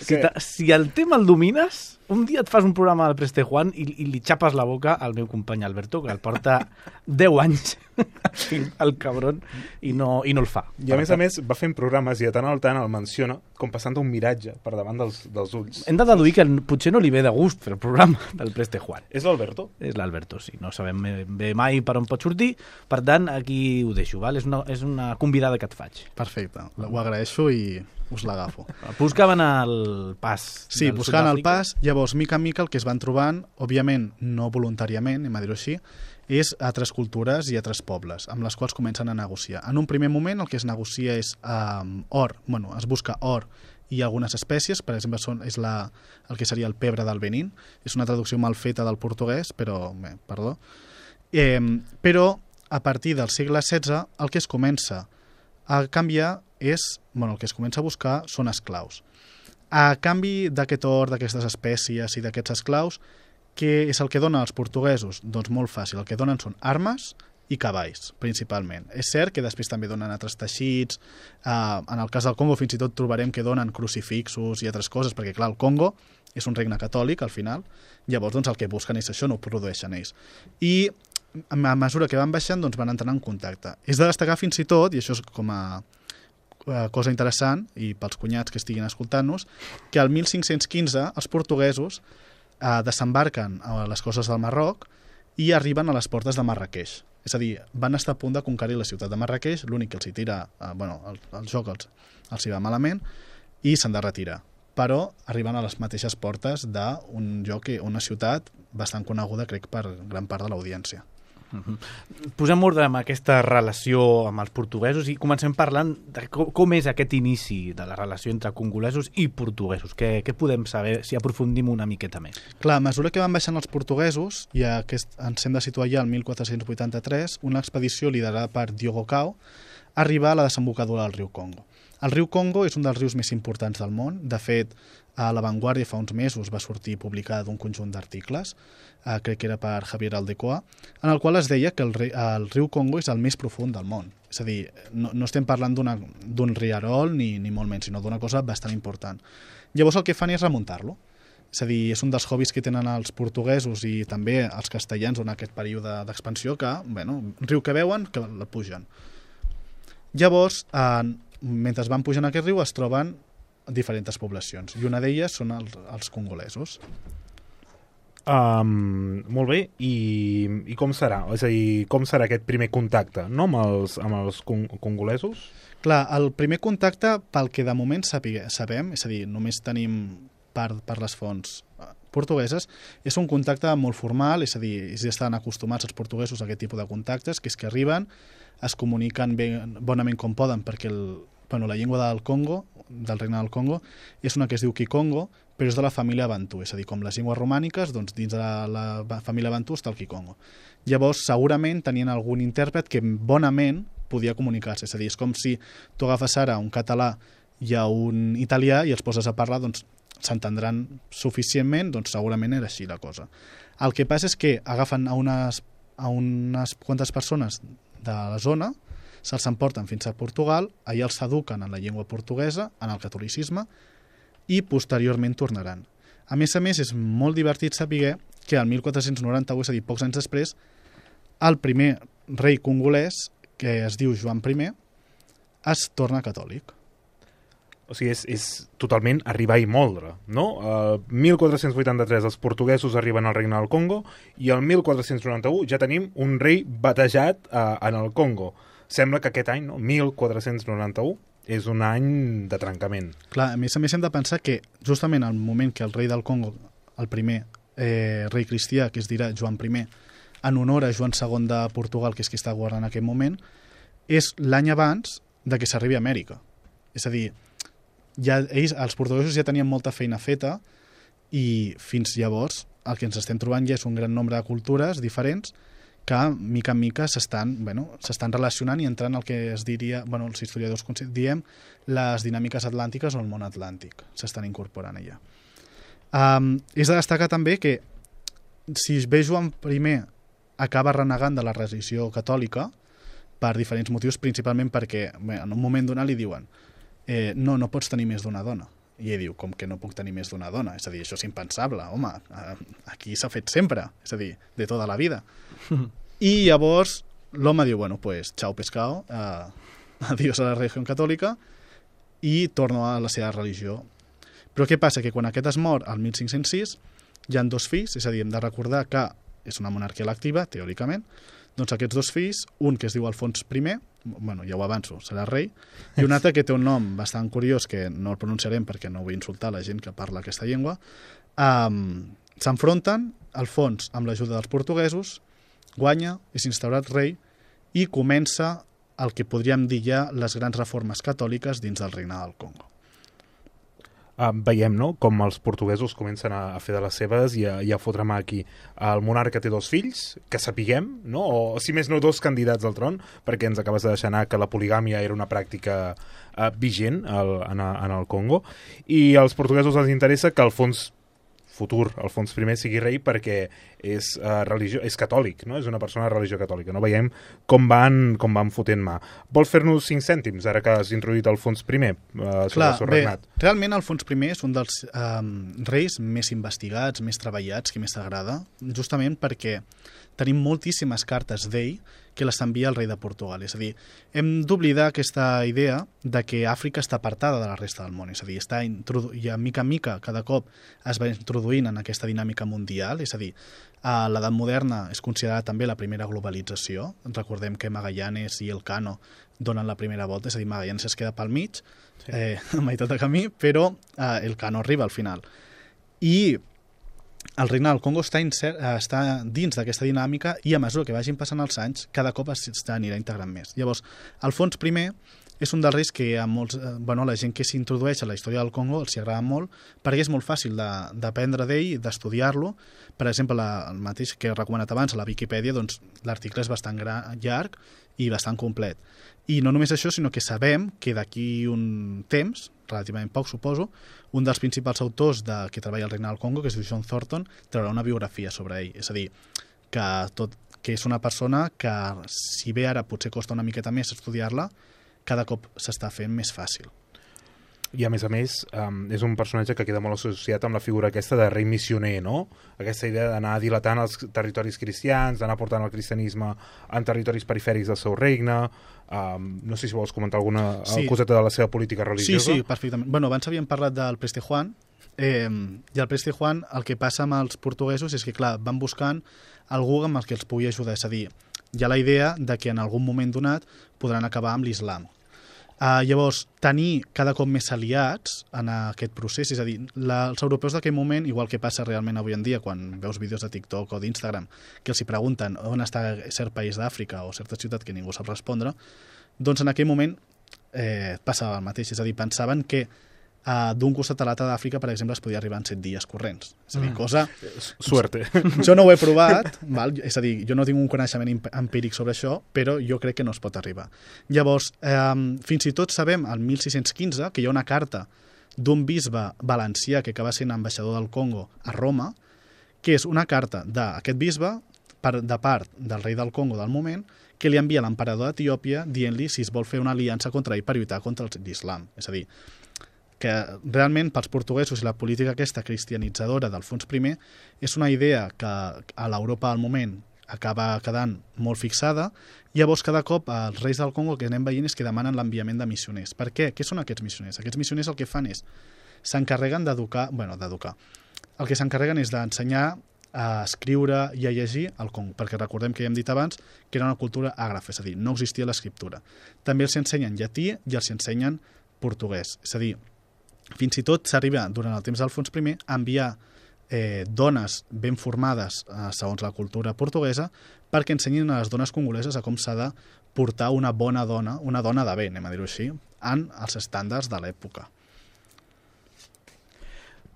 si, ta- si el tema el domines, un dia et fas un programa del Preste Juan i, i li xapes la boca al meu company Alberto, que el porta 10 anys al cabron i no, i no el fa. I a més a més va fent programes i de tant al tant el menciona com passant un miratge per davant dels, dels ulls. Hem de deduir que potser no li ve de gust fer el programa del Preste Juan. És l'Alberto? És l'Alberto, sí. No sabem bé mai per on pot sortir. Per tant, aquí ho deixo, val? És una, és una convidada que et faig. Perfecte, ho agraeixo i us l'agafo. Buscaven el pas. Sí, buscant el pas, llavors, mica en mica, el que es van trobant, òbviament, no voluntàriament, anem a dir-ho així, és altres cultures i altres pobles, amb les quals comencen a negociar. En un primer moment, el que es negocia és um, or, bueno, es busca or i algunes espècies, per exemple, són, és la, el que seria el pebre del Benín, és una traducció mal feta del portuguès, però, bé, perdó. Eh, però, a partir del segle XVI, el que es comença a canviar és, bueno, el que es comença a buscar són esclaus. A canvi d'aquest or, d'aquestes espècies i d'aquests esclaus, què és el que donen els portuguesos? Doncs molt fàcil, el que donen són armes i cavalls, principalment. És cert que després també donen altres teixits, eh, en el cas del Congo fins i tot trobarem que donen crucifixos i altres coses, perquè clar, el Congo és un regne catòlic al final, llavors doncs, el que busquen és això, no ho produeixen ells. I a mesura que van baixant doncs van entrant en contacte. És de destacar fins i tot, i això és com a eh, cosa interessant, i pels cunyats que estiguin escoltant-nos, que al 1515 els portuguesos eh, desembarquen a les costes del Marroc i arriben a les portes de Marrakeix. És a dir, van estar a punt de conquerir la ciutat de Marrakeix, l'únic que els hi tira, eh, bueno, el, el joc els, els hi va malament, i s'han de retirar. Però arriben a les mateixes portes d'un lloc, una ciutat bastant coneguda, crec, per gran part de l'audiència. Posem ordre amb aquesta relació amb els portuguesos i comencem parlant de com, com és aquest inici de la relació entre congolesos i portuguesos. Què, què podem saber si aprofundim una miqueta més? Clar, a mesura que van baixant els portuguesos, i aquest, ens hem de situar ja al 1483, una expedició liderada per Diogo Cao arriba a la desembocadura del riu Congo. El riu Congo és un dels rius més importants del món. De fet, A La Vanguardia fa uns mesos va sortir publicat un conjunt d'articles, eh, crec que era per Javier Aldecoa, en el qual es deia que el, el riu Congo és el més profund del món. És a dir, no, no estem parlant d'un riarol ni, ni molt menys, sinó d'una cosa bastant important. Llavors el que fan és remuntar-lo. És a dir, és un dels hobbies que tenen els portuguesos i també els castellans en aquest període d'expansió que, bueno, riu que veuen, que la pugen. Llavors, eh, mentre van pujant aquest riu, es troben diferents poblacions, i una d'elles són els, els congolesos. Um, molt bé, I, i com serà? És a dir, com serà aquest primer contacte no? amb els, amb els con congolesos? Clar, el primer contacte, pel que de moment sapigue, sabem, és a dir, només tenim per, per les fonts eh, portugueses, és un contacte molt formal, és a dir, ja estan acostumats els portuguesos a aquest tipus de contactes, que és que arriben, es comuniquen ben, bonament com poden, perquè el, bueno, la llengua del Congo, del regne del Congo, és una que es diu Kikongo, però és de la família Bantu, és a dir, com les llengües romàniques, doncs dins de la, la família Bantu està el Kikongo. Llavors, segurament tenien algun intèrpret que bonament podia comunicar-se, és a dir, és com si tu agafes ara un català i a un italià i els poses a parlar, doncs s'entendran suficientment, doncs segurament era així la cosa. El que passa és que agafen a unes, a unes quantes persones de la zona, se'ls emporten fins a Portugal, allà els eduquen en la llengua portuguesa, en el catolicisme, i posteriorment tornaran. A més a més, és molt divertit saber que el 1491, és a dir, pocs anys després, el primer rei congolès, que es diu Joan I, es torna catòlic. O sigui, és, és totalment arribar i moldre, no? El 1483 els portuguesos arriben al regne del Congo i el 1491 ja tenim un rei batejat uh, en el Congo. Sembla que aquest any, no? 1491, és un any de trencament. Clar, a més a més hem de pensar que justament al moment que el rei del Congo, el primer eh, rei cristià, que es dirà Joan I, en honor a Joan II de Portugal, que és qui està governant en aquest moment, és l'any abans de que s'arribi a Amèrica. És a dir, ja, ells, els portuguesos ja tenien molta feina feta i fins llavors el que ens estem trobant ja és un gran nombre de cultures diferents que mica en mica s'estan bueno, relacionant i entrant al que es diria, bueno, els historiadors diem les dinàmiques atlàntiques o el món atlàntic s'estan incorporant allà. Um, és de destacar també que si bé Joan I acaba renegant de la religió catòlica per diferents motius, principalment perquè bé, en un moment donat li diuen eh, no, no pots tenir més d'una dona. I ell diu, com que no puc tenir més d'una dona? És a dir, això és impensable, home, aquí s'ha fet sempre, és a dir, de tota la vida. I llavors l'home diu, bueno, pues chao pescado, eh, adiós a la religió catòlica i torno a la seva religió. Però què passa? Que quan aquest es mor, al 1506, hi han dos fills, és a dir, hem de recordar que és una monarquia electiva, teòricament, doncs aquests dos fills, un que es diu Alfons I, bueno, ja ho avanço, serà rei, i un altre que té un nom bastant curiós, que no el pronunciarem perquè no vull insultar la gent que parla aquesta llengua, um, s'enfronten, Alfons, amb l'ajuda dels portuguesos, guanya, és instaurat rei, i comença el que podríem dir ja les grans reformes catòliques dins del regne del Congo. Uh, veiem no? com els portuguesos comencen a, a fer de les seves i a, i a fotre mà aquí. El monarca té dos fills, que sapiguem, no? o si més no dos candidats al tron, perquè ens acabes de deixar anar que la poligàmia era una pràctica uh, vigent al, en, a, en el Congo, i als portuguesos els interessa que Alfons futur Alfons I sigui rei perquè és, uh, religió, és catòlic, no? és una persona de religió catòlica. No veiem com van, com van fotent mà. Vol fer-nos 5 cèntims, ara que has introduït Alfons I uh, sobre Clar, el seu bé, regnat? realment Alfons I és un dels um, reis més investigats, més treballats, que més t'agrada, justament perquè tenim moltíssimes cartes d'ell que les envia el rei de Portugal. És a dir, hem d'oblidar aquesta idea de que Àfrica està apartada de la resta del món. És a dir, està i a mica en mica, cada cop es va introduint en aquesta dinàmica mundial. És a dir, a l'edat moderna és considerada també la primera globalització. Recordem que Magallanes i el Cano donen la primera volta, és a dir, Magallanes es queda pel mig, sí. eh, a meitat de camí, però eh, el Cano arriba al final. I el regne del Congo està, insert, eh, està dins d'aquesta dinàmica i a mesura que vagin passant els anys, cada cop s'anirà integrant més. Llavors, Alfons I és un dels reis que a molts, eh, bueno, la gent que s'introdueix a la història del Congo els agrada molt perquè és molt fàcil de- d'aprendre d'ell, d'estudiar-lo. Per exemple, la, el mateix que he recomanat abans, a la Viquipèdia, doncs, l'article és bastant gran, llarg i bastant complet. I no només això, sinó que sabem que d'aquí un temps, relativament poc suposo, un dels principals autors de, que treballa al Regne del Congo, que diu John Thornton, traurà una biografia sobre ell. És a dir, que, tot, que és una persona que, si bé ara potser costa una miqueta més estudiar-la, cada cop s'està fent més fàcil. I a més a més, um, és un personatge que queda molt associat amb la figura aquesta de rei missioner, no? Aquesta idea d'anar dilatant els territoris cristians, d'anar portant el cristianisme en territoris perifèrics del seu regne... Um, no sé si vols comentar alguna Sí. sí. coseta de la seva política Sí, religiosa. sí, perfectament. Bueno, abans havíem parlat del Preste Juan, eh, i el Preste Juan el que passa amb els portuguesos és que, clar, van buscant algú amb el que els pugui ajudar. És a dir, hi ha la idea de que en algun moment donat podran acabar amb l'islam. Uh, llavors, tenir cada cop més aliats en aquest procés, és a dir, la, els europeus d'aquell moment, igual que passa realment avui en dia, quan veus vídeos de TikTok o d'Instagram, que els hi pregunten on està cert país d'Àfrica o certa ciutat que ningú sap respondre, doncs en aquell moment eh, passava el mateix, és a dir, pensaven que uh, d'un costat a l'altre d'Àfrica, per exemple, es podia arribar en set dies corrents. És a dir, cosa... Suerte. Jo no ho he provat, val? és a dir, jo no tinc un coneixement empíric sobre això, però jo crec que no es pot arribar. Llavors, eh, fins i tot sabem, al 1615, que hi ha una carta d'un bisbe valencià que acaba sent ambaixador del Congo a Roma, que és una carta d'aquest bisbe per, de part del rei del Congo del moment que li envia l'emperador d'Etiòpia dient-li si es vol fer una aliança contra ell per lluitar contra l'islam. És a dir, que realment pels portuguesos i la política aquesta cristianitzadora d'Alfons I és una idea que a l'Europa al moment acaba quedant molt fixada, llavors cada cop els reis del Congo que anem veient és que demanen l'enviament de missioners. Per què? Què són aquests missioners? Aquests missioners el que fan és s'encarreguen d'educar, bueno, d'educar. El que s'encarreguen és d'ensenyar a escriure i a llegir al Congo, perquè recordem que ja hem dit abans que era una cultura àgrafa, és a dir, no existia l'escriptura. També els ensenyen llatí i els ensenyen portuguès. És a dir, fins i tot s'arriba, durant el temps d'Alfons I, a enviar eh, dones ben formades eh, segons la cultura portuguesa perquè ensenyin a les dones congoleses a com s'ha de portar una bona dona, una dona de bé, anem a dir-ho així, en els estàndards de l'època.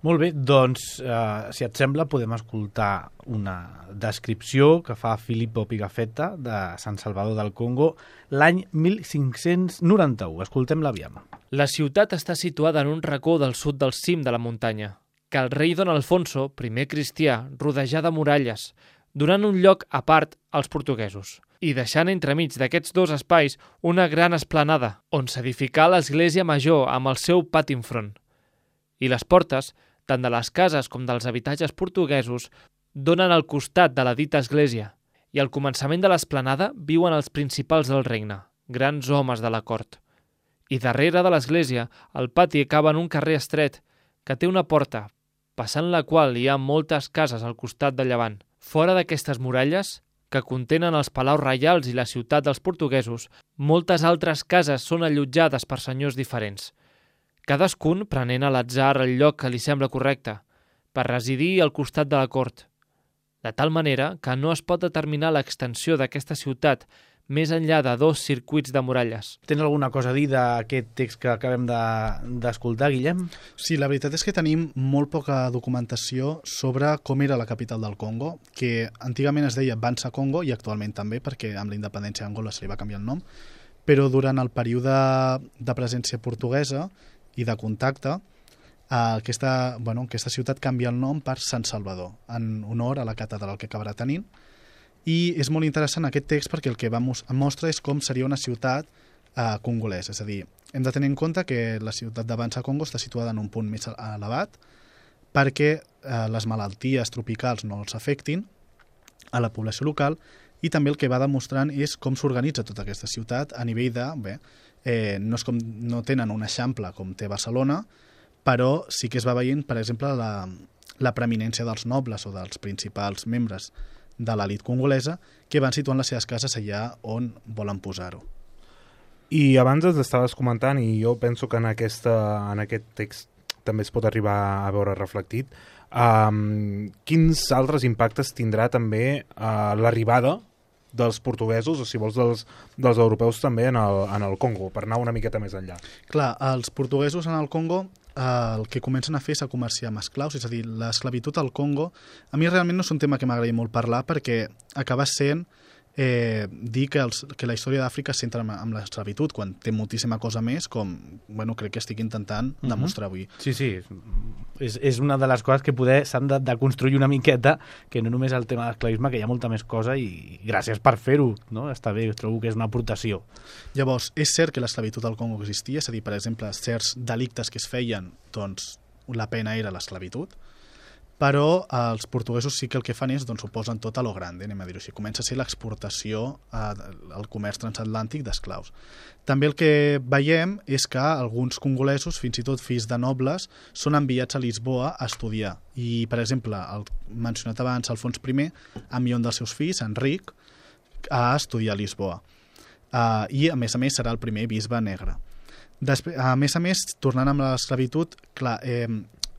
Molt bé, doncs, eh, si et sembla, podem escoltar una descripció que fa Filippo Pigafetta de Sant Salvador del Congo l'any 1591. Escoltem-la, aviam. La ciutat està situada en un racó del sud del cim de la muntanya, que el rei Don Alfonso, primer cristià, rodejà de muralles, donant un lloc a part als portuguesos, i deixant entremig d'aquests dos espais una gran esplanada, on s'edificà l'església major amb el seu pati enfront. I les portes, tant de les cases com dels habitatges portuguesos, donen al costat de la dita església, i al començament de l'esplanada viuen els principals del regne, grans homes de la cort i darrere de l'església el pati acaba en un carrer estret que té una porta, passant la qual hi ha moltes cases al costat de llevant. Fora d'aquestes muralles, que contenen els palaus reials i la ciutat dels portuguesos, moltes altres cases són allotjades per senyors diferents, cadascun prenent a l'atzar el lloc que li sembla correcte, per residir al costat de la cort, de tal manera que no es pot determinar l'extensió d'aquesta ciutat més enllà de dos circuits de muralles. Tens alguna cosa a dir d'aquest text que acabem de- d'escoltar, de, Guillem? Sí, la veritat és que tenim molt poca documentació sobre com era la capital del Congo, que antigament es deia Bansa Congo i actualment també, perquè amb la independència d'Angola se li va canviar el nom, però durant el període de presència portuguesa i de contacte, eh, aquesta, bueno, aquesta ciutat canvia el nom per Sant Salvador, en honor a la catedral que acabarà tenint, i és molt interessant aquest text perquè el que va mos- mostra és com seria una ciutat eh, congolès, és a dir, hem de tenir en compte que la ciutat de Bansa Congo està situada en un punt més elevat perquè eh, les malalties tropicals no els afectin a la població local i també el que va demostrant és com s'organitza tota aquesta ciutat a nivell de, bé, eh, no, és com, no tenen un eixample com té Barcelona, però sí que es va veient, per exemple, la, la preeminència dels nobles o dels principals membres de l'elit congolesa que van situant les seves cases allà on volen posar-ho. I abans ens estaves comentant, i jo penso que en, aquesta, en aquest text també es pot arribar a veure reflectit, um, quins altres impactes tindrà també uh, l'arribada dels portuguesos, o si vols dels, dels europeus també en el, en el Congo, per anar una miqueta més enllà. Clar, els portuguesos en el Congo eh, el que comencen a fer és a comerciar amb esclaus, és a dir, l'esclavitud al Congo, a mi realment no és un tema que m'agradi molt parlar perquè acaba sent dir que, els, que la història d'Àfrica es centra amb, amb l'esclavitud, quan té moltíssima cosa més, com bueno, crec que estic intentant Mhm. demostrar avui. Sí, sí, és, és una de les coses que poder s'han de, de construir una miqueta, que no només el tema de l'esclavisme, que hi ha molta més cosa i gràcies per fer-ho, no? Està bé, trobo que és una aportació. Llavors, és cert que l'esclavitud al Congo existia, és a dir, per exemple, certs delictes que es feien, doncs la pena era l'esclavitud, però els portuguesos sí que el que fan és, doncs ho posen tot a lo grande, anem a dir-ho així. Comença a ser l'exportació eh, al comerç transatlàntic d'esclaus. També el que veiem és que alguns congolesos, fins i tot fills de nobles, són enviats a Lisboa a estudiar. I, per exemple, el mencionat abans, Alfons I, envia un dels seus fills, Enric, a estudiar a Lisboa. Uh, I, a més a més, serà el primer bisbe negre. Després, a més a més, tornant amb l'esclavitud, clar, eh,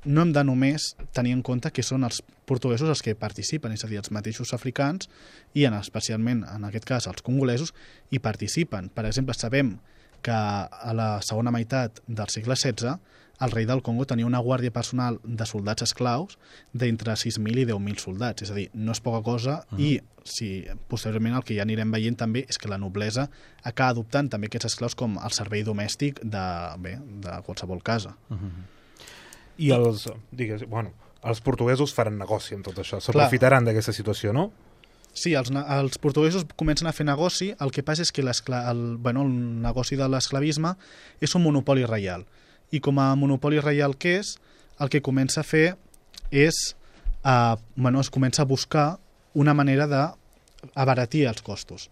no hem de només tenir en compte que són els portuguesos els que participen, és a dir, els mateixos africans i en, especialment, en aquest cas, els congolesos, hi participen. Per exemple, sabem que a la segona meitat del segle XVI el rei del Congo tenia una guàrdia personal de soldats esclaus d'entre 6.000 i 10.000 soldats, és a dir, no és poca cosa uh -huh. i si posteriorment el que ja anirem veient també és que la noblesa acaba adoptant també aquests esclaus com el servei domèstic de, bé, de qualsevol casa. Uh -huh. I els, digues, bueno, els portuguesos faran negoci amb tot això, s'aprofitaran d'aquesta situació, no? Sí, els, els portuguesos comencen a fer negoci, el que passa és que el, bueno, el negoci de l'esclavisme és un monopoli reial. I com a monopoli reial que és, el que comença a fer és, eh, bueno, es comença a buscar una manera d'abaratir els costos.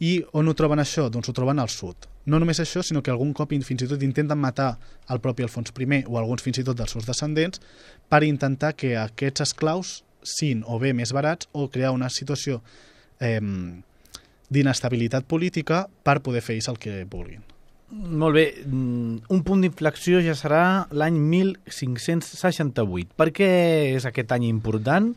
I on ho troben això? Doncs ho troben al sud. No només això, sinó que algun cop fins i tot intenten matar el propi Alfons I o alguns fins i tot dels seus descendents per intentar que aquests esclaus siguin o bé més barats o crear una situació eh, d'inestabilitat política per poder fer ells el que vulguin. Molt bé, un punt d'inflexió ja serà l'any 1568. Per què és aquest any important?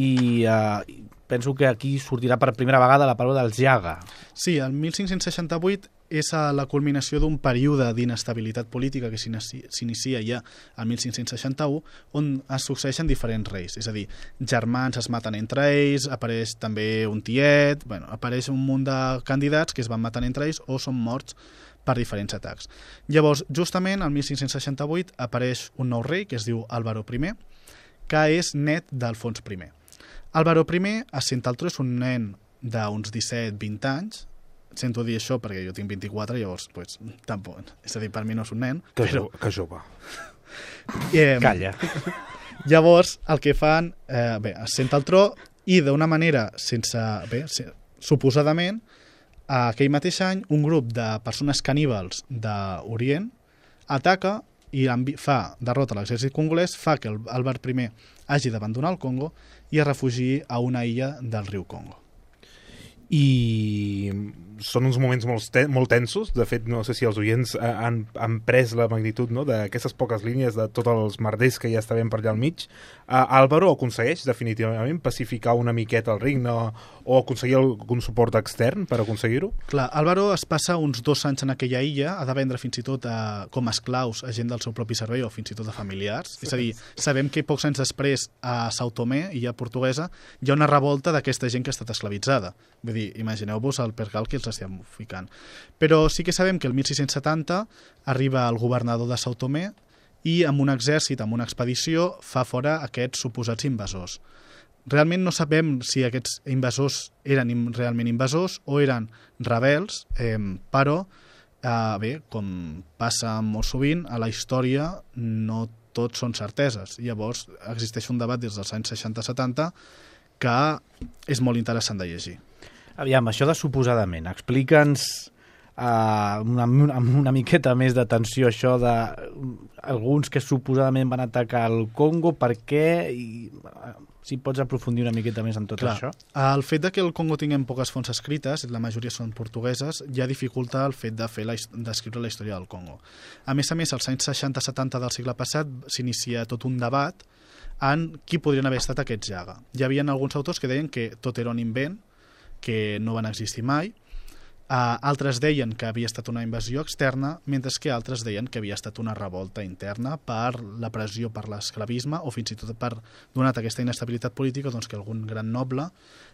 I uh, penso que aquí sortirà per primera vegada la paraula dels Jaga. Sí, el 1568 és a la culminació d'un període d'inestabilitat política que s'inicia ja al 1561, on es succeeixen diferents reis, és a dir, germans es maten entre ells, apareix també un tiet, bueno, apareix un munt de candidats que es van matant entre ells o són morts per diferents atacs. Llavors, justament, al 1568 apareix un nou rei que es diu Álvaro I, que és net d'Alfons I. Álvaro I, a sent al tro, és un nen d'uns 17-20 anys, sento dir això perquè jo tinc 24, llavors, pues, tampoc. És a dir, per mi no és un nen. Que, però... que jove. Eh, Calla. Llavors, el que fan, eh, bé, es sent al tro i d'una manera sense... Bé, se, suposadament, aquell mateix any, un grup de persones caníbals d'Orient ataca i fa derrota a l'exèrcit congolès, fa que el Albert I hagi d'abandonar el Congo i es refugi a una illa del riu Congo. I són uns moments molt, ten molt tensos. De fet, no sé si els oients eh, han, han pres la magnitud no? d'aquestes poques línies de tots els merders que ja estaven per allà al mig. Uh, Álvaro aconsegueix definitivament pacificar una miqueta el regne o, aconseguir algun suport extern per aconseguir-ho? Clar, Álvaro es passa uns dos anys en aquella illa, ha de vendre fins i tot a, com a esclaus a gent del seu propi servei o fins i tot a familiars. És a dir, sabem que pocs anys després a Sao Tomé, illa portuguesa, hi ha una revolta d'aquesta gent que ha estat esclavitzada. Vull dir, imagineu-vos el percal que els estem ficant. Però sí que sabem que el 1670 arriba el governador de Sao Tomé i amb un exèrcit, amb una expedició, fa fora aquests suposats invasors. Realment no sabem si aquests invasors eren realment invasors o eren rebels, eh, però, eh, bé, com passa molt sovint, a la història no tot són certeses. Llavors existeix un debat des dels anys 60-70 que és molt interessant de llegir. Aviam, això de suposadament, explica'ns uh, una, amb una miqueta més d'atenció això de alguns que suposadament van atacar el Congo, per què i uh, si pots aprofundir una miqueta més en tot Clar, això. El fet de que el Congo tinguem poques fonts escrites, la majoria són portugueses, ja dificulta el fet de fer la, d'escriure la història del Congo. A més a més, als anys 60-70 del segle passat s'inicia tot un debat en qui podrien haver estat aquests Jaga. Hi havia alguns autors que deien que tot era un invent, que no van existir mai, Uh, altres deien que havia estat una invasió externa, mentre que altres deien que havia estat una revolta interna per la pressió per l'esclavisme o fins i tot per, donat aquesta inestabilitat política, doncs que algun gran noble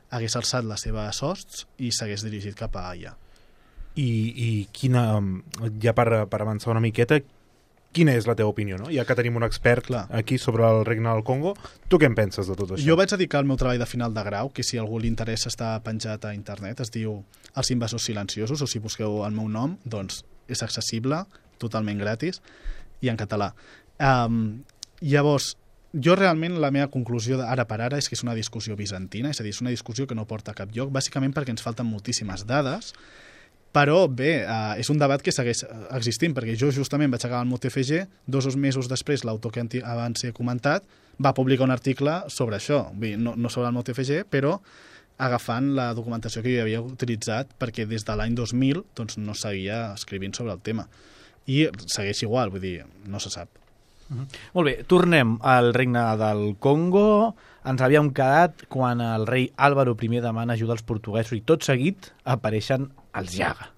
hagués alçat les seves hosts i s'hagués dirigit cap a allà. I, i quina, ja per, per avançar una miqueta, quina és la teva opinió, no? Ja que tenim un expert Clar. aquí sobre el regne del Congo, tu què en penses de tot això? Jo vaig dedicar el meu treball de final de grau, que si algú li interessa està penjat a internet, es diu Els invasors silenciosos, o si busqueu el meu nom, doncs és accessible, totalment gratis, i en català. Um, llavors, jo realment la meva conclusió ara per ara és que és una discussió bizantina, és a dir, és una discussió que no porta a cap lloc, bàsicament perquè ens falten moltíssimes dades, però bé, uh, és un debat que segueix eh, existint, perquè jo justament vaig acabar el meu TFG, dos o mesos després l'autor que abans he comentat va publicar un article sobre això, Vull dir, no, no sobre el meu TFG, però agafant la documentació que jo havia utilitzat perquè des de l'any 2000 doncs, no seguia escrivint sobre el tema. I segueix igual, vull dir, no se sap. Molt bé, tornem al regne del Congo. Ens havíem quedat quan el rei Álvaro I demana ajuda als portuguesos i tot seguit apareixen els Jaga.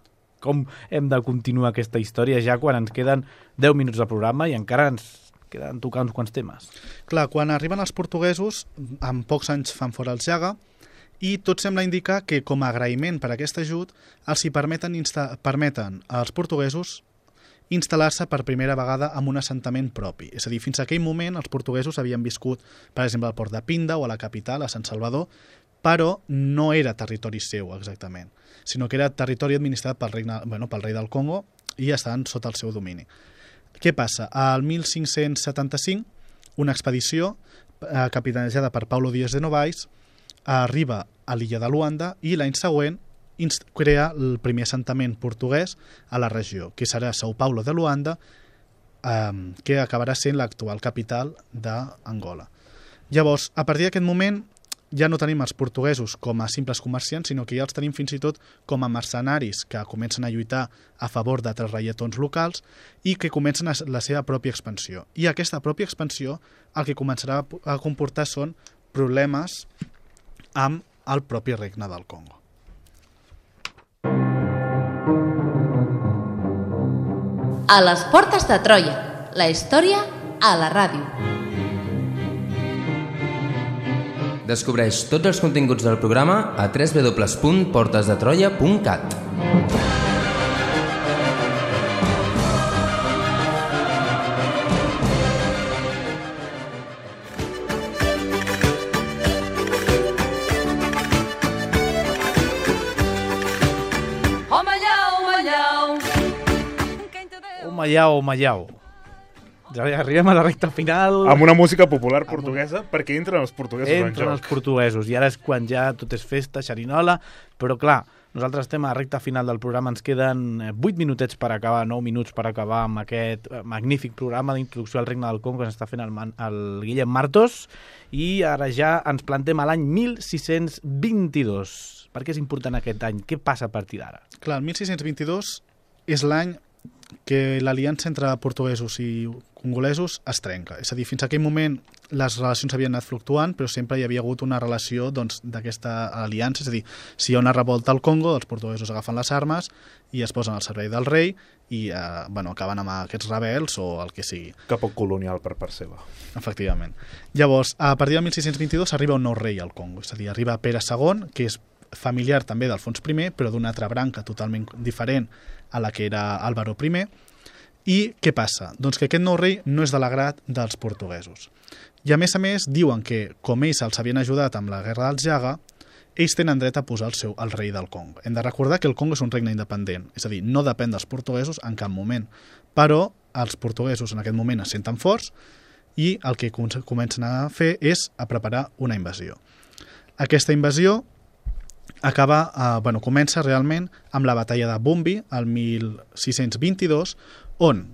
Com hem de continuar aquesta història ja quan ens queden 10 minuts de programa i encara ens queden tocar uns quants temes? Clar, quan arriben els portuguesos, en pocs anys fan fora els Jaga, i tot sembla indicar que, com a agraïment per aquest ajut, els hi permeten, insta permeten als portuguesos instal·lar-se per primera vegada en un assentament propi. És a dir, fins a aquell moment els portuguesos havien viscut, per exemple, al port de Pinda o a la capital, a Sant Salvador, però no era territori seu exactament, sinó que era territori administrat pel, regne, bueno, pel rei del Congo i estaven sota el seu domini. Què passa? Al 1575, una expedició eh, capitanejada per Paulo Díaz de Novaes arriba a l'illa de Luanda i l'any següent crea el primer assentament portuguès a la regió, que serà São Paulo de Luanda, eh, que acabarà sent l'actual capital d'Angola. Llavors, a partir d'aquest moment, ja no tenim els portuguesos com a simples comerciants, sinó que ja els tenim fins i tot com a mercenaris que comencen a lluitar a favor d'altres reietons locals i que comencen la seva pròpia expansió. I aquesta pròpia expansió el que començarà a comportar són problemes amb el propi regne del Congo. A les portes de Troia. La història a la ràdio. Descobreix tots els continguts del programa a www.portesdetroia.cat. Home, llau, home, llau. Ja arribem a la recta final. Amb una música popular portuguesa, perquè entren els portuguesos en Entren joc. els portuguesos i ara és quan ja tot és festa, xerinola, però clar, nosaltres estem a la recta final del programa, ens queden eh, 8 minutets per acabar, 9 minuts per acabar amb aquest eh, magnífic programa d'introducció al Regne del Congo que ens està fent el, Man- el Guillem Martos i ara ja ens plantem a l'any 1622. Per què és important aquest any? Què passa a partir d'ara? Clar, el 1622 és l'any que l'aliança entre portuguesos i congolesos es trenca. És a dir, fins a aquell moment les relacions havien anat fluctuant, però sempre hi havia hagut una relació doncs, d'aquesta aliança. És a dir, si hi ha una revolta al Congo, els portuguesos agafen les armes i es posen al servei del rei i eh, bueno, acaben amb aquests rebels o el que sigui. Que poc colonial per part seva. Efectivament. Llavors, a partir del 1622 arriba un nou rei al Congo, és a dir, arriba Pere II, que és familiar també d'Alfons I, però d'una altra branca totalment diferent a la que era Álvaro I. I què passa? Doncs que aquest nou rei no és de l'agrat dels portuguesos. I a més a més diuen que, com ells els havien ajudat amb la guerra dels Jaga, ells tenen dret a posar el seu el rei del Congo. Hem de recordar que el Congo és un regne independent, és a dir, no depèn dels portuguesos en cap moment. Però els portuguesos en aquest moment es senten forts i el que com- comencen a fer és a preparar una invasió. Aquesta invasió acaba, eh, bueno, comença realment amb la batalla de Bumbi, el 1622, on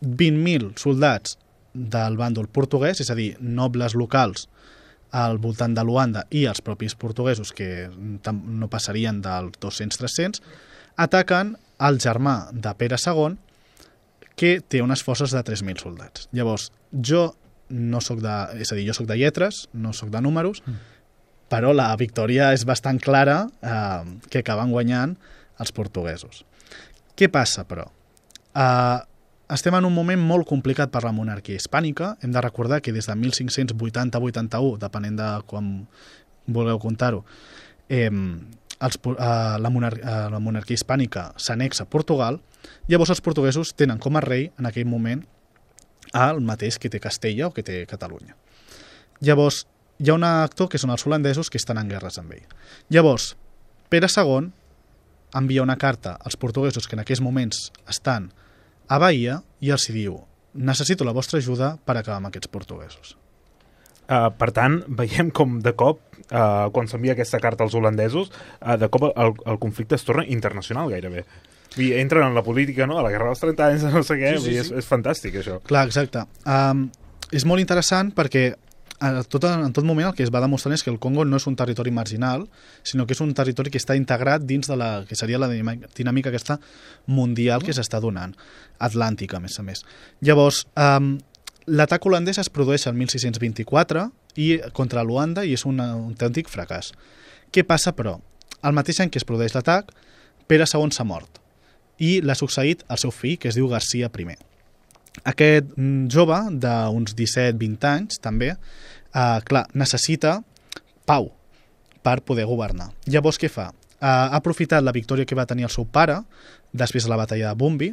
20.000 soldats del bàndol portuguès, és a dir, nobles locals al voltant de Luanda i els propis portuguesos, que no passarien dels 200-300, ataquen el germà de Pere II, que té unes forces de 3.000 soldats. Llavors, jo no sóc de... És a dir, jo sóc de lletres, no sóc de números, però la victòria és bastant clara eh, que acaben guanyant els portuguesos. Què passa, però? Eh, estem en un moment molt complicat per la monarquia hispànica. Hem de recordar que des de 1580-81, depenent de quan vulgueu contar-ho, eh, els, eh, la, monar eh, la monarquia hispànica s'anexa a Portugal, llavors els portuguesos tenen com a rei en aquell moment el mateix que té Castella o que té Catalunya. Llavors, hi ha un actor que són els holandesos que estan en guerres amb ell. Llavors, Pere II envia una carta als portuguesos que en aquells moments estan a Bahia i els diu necessito la vostra ajuda per acabar amb aquests portuguesos. Uh, per tant, veiem com de cop, uh, quan s'envia aquesta carta als holandesos, uh, de cop el, el conflicte es torna internacional gairebé. I entren en la política, no? A la Guerra dels 30 anys, no sé què, sí, sí, sí. És, és fantàstic, això. Clar, exacte. Um, és molt interessant perquè en tot, en tot moment el que es va demostrant és que el Congo no és un territori marginal, sinó que és un territori que està integrat dins de la que seria la dinàmica aquesta mundial que s'està donant, atlàntica, a més a més. Llavors, um, l'atac holandès es produeix el 1624 i contra Luanda i és un autèntic fracàs. Què passa, però? Al mateix any que es produeix l'atac, Pere II s'ha mort i l'ha succeït el seu fill, que es diu Garcia I. Aquest mm, jove d'uns 17-20 anys, també, eh, clar, necessita pau per poder governar. Llavors, què fa? Eh, ha aprofitat la victòria que va tenir el seu pare després de la batalla de Bumbi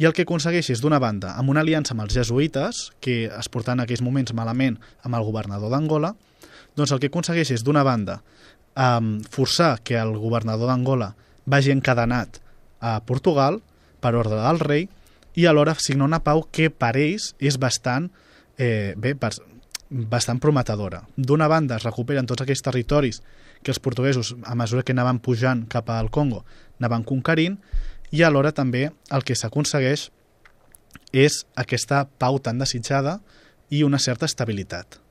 i el que aconsegueix és, d'una banda, amb una aliança amb els jesuïtes, que es portaven en aquells moments malament amb el governador d'Angola, doncs el que aconsegueix és, d'una banda, eh, forçar que el governador d'Angola vagi encadenat a Portugal per ordre del rei i alhora signar una pau que per ells és bastant, eh, bé, bastant prometedora. D'una banda es recuperen tots aquells territoris que els portuguesos, a mesura que anaven pujant cap al Congo, anaven conquerint, i alhora també el que s'aconsegueix és aquesta pau tan desitjada i una certa estabilitat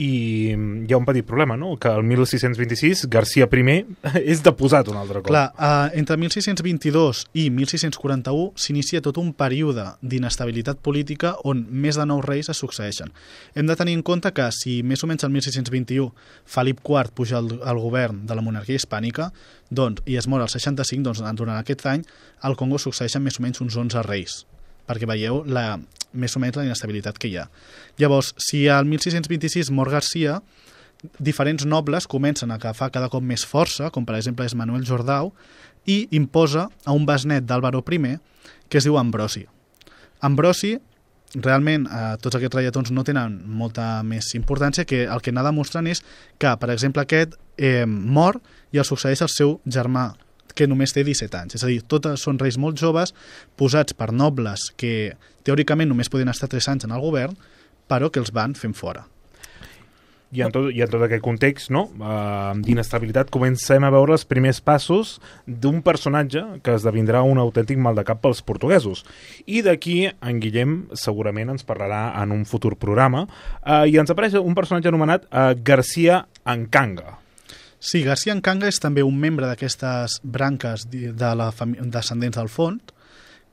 i hi ha un petit problema, no? que el 1626 Garcia I és deposat un altre cop. Clar, uh, entre 1622 i 1641 s'inicia tot un període d'inestabilitat política on més de nou reis es succeeixen. Hem de tenir en compte que si més o menys el 1621 Felip IV puja al, al govern de la monarquia hispànica doncs, i es mor al 65, doncs durant aquest any al Congo succeeixen més o menys uns 11 reis perquè veieu la, més o menys la inestabilitat que hi ha. Llavors, si al 1626 mor Garcia, diferents nobles comencen a agafar cada cop més força, com per exemple és Manuel Jordau, i imposa a un besnet d'Àlvaro I, que es diu Ambrosi. Ambrosi, realment, eh, tots aquests reietons no tenen molta més importància, que el que anà demostrant és que, per exemple, aquest eh, mor i el succeeix el seu germà que només té 17 anys. És a dir, totes són reis molt joves, posats per nobles que teòricament només podien estar 3 anys en el govern, però que els van fent fora. I en tot, i en tot aquest context no? uh, d'inestabilitat comencem a veure els primers passos d'un personatge que esdevindrà un autèntic mal de cap pels portuguesos. I d'aquí en Guillem segurament ens parlarà en un futur programa uh, i ens apareix un personatge anomenat uh, Garcia Encanga. Sí, García Encanga és també un membre d'aquestes branques de la descendents del Font,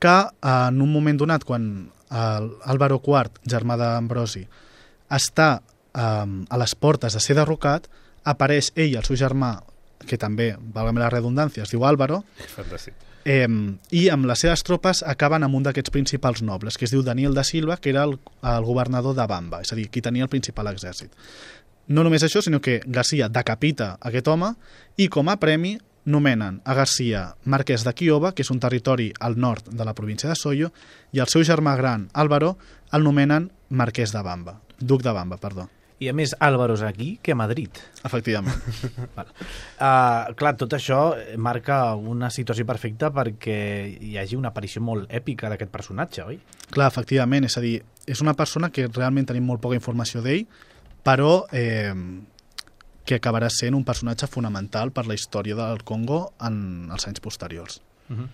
que en un moment donat, quan Álvaro IV, germà d'Ambrosi, està a les portes de ser derrocat, apareix ell i el seu germà, que també, valgame la redundància, es diu Álvaro, Fantàstic. Eh, i amb les seves tropes acaben amb un d'aquests principals nobles, que es diu Daniel da Silva, que era el, el governador de Bamba, és a dir, qui tenia el principal exèrcit. No només això, sinó que Garcia decapita aquest home i com a premi nomenen a Garcia marquès de Quioba, que és un territori al nord de la província de Soyo, i el seu germà gran, Álvaro, el nomenen marquès de Bamba, duc de Bamba, perdó. I a més, Álvaro és aquí que a Madrid. Efectivament. Val. Uh, clar, tot això marca una situació perfecta perquè hi hagi una aparició molt èpica d'aquest personatge, oi? Clar, efectivament, és a dir, és una persona que realment tenim molt poca informació d'ell, però eh, que acabarà sent un personatge fonamental per la història del Congo en els anys posteriors. Uh -huh.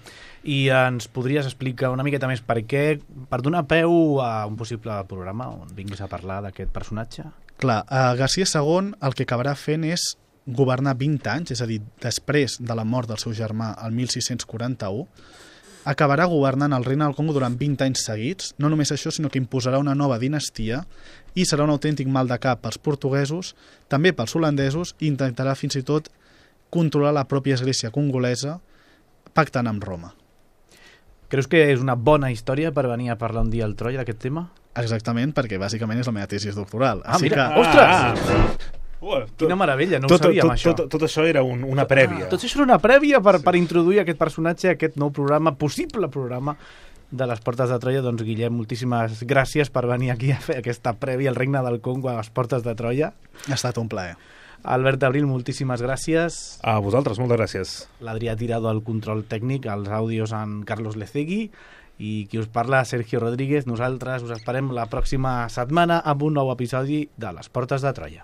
I ens podries explicar una miqueta més per què, per donar peu a un possible programa on vinguis a parlar d'aquest personatge? Clar, a Garcia II el que acabarà fent és governar 20 anys, és a dir, després de la mort del seu germà, el 1641, acabarà governant el regne del Congo durant 20 anys seguits. No només això, sinó que imposarà una nova dinastia i serà un autèntic mal de cap pels portuguesos, també pels holandesos, i intentarà fins i tot controlar la pròpia església congolesa pactant amb Roma. Creus que és una bona història per venir a parlar un dia al Troia d'aquest tema? Exactament, perquè bàsicament és la meva tesi doctoral. Ah, Així mira. que... Ostres! Uh, Quina meravella, no tot, ho sabíem, tot, això. Tot, tot això era un, una prèvia. Ah, tot això era una prèvia per, per introduir aquest personatge, aquest nou programa, possible programa de les Portes de Troia. Doncs, Guillem, moltíssimes gràcies per venir aquí a fer aquesta prèvia al Regne del Congo a les Portes de Troia. Ha estat un plaer. Albert Abril, moltíssimes gràcies. A vosaltres, moltes gràcies. L'Adrià Tirado al control tècnic, els àudios en Carlos Lecegui i qui us parla, Sergio Rodríguez. Nosaltres us esperem la pròxima setmana amb un nou episodi de les Portes de Troia.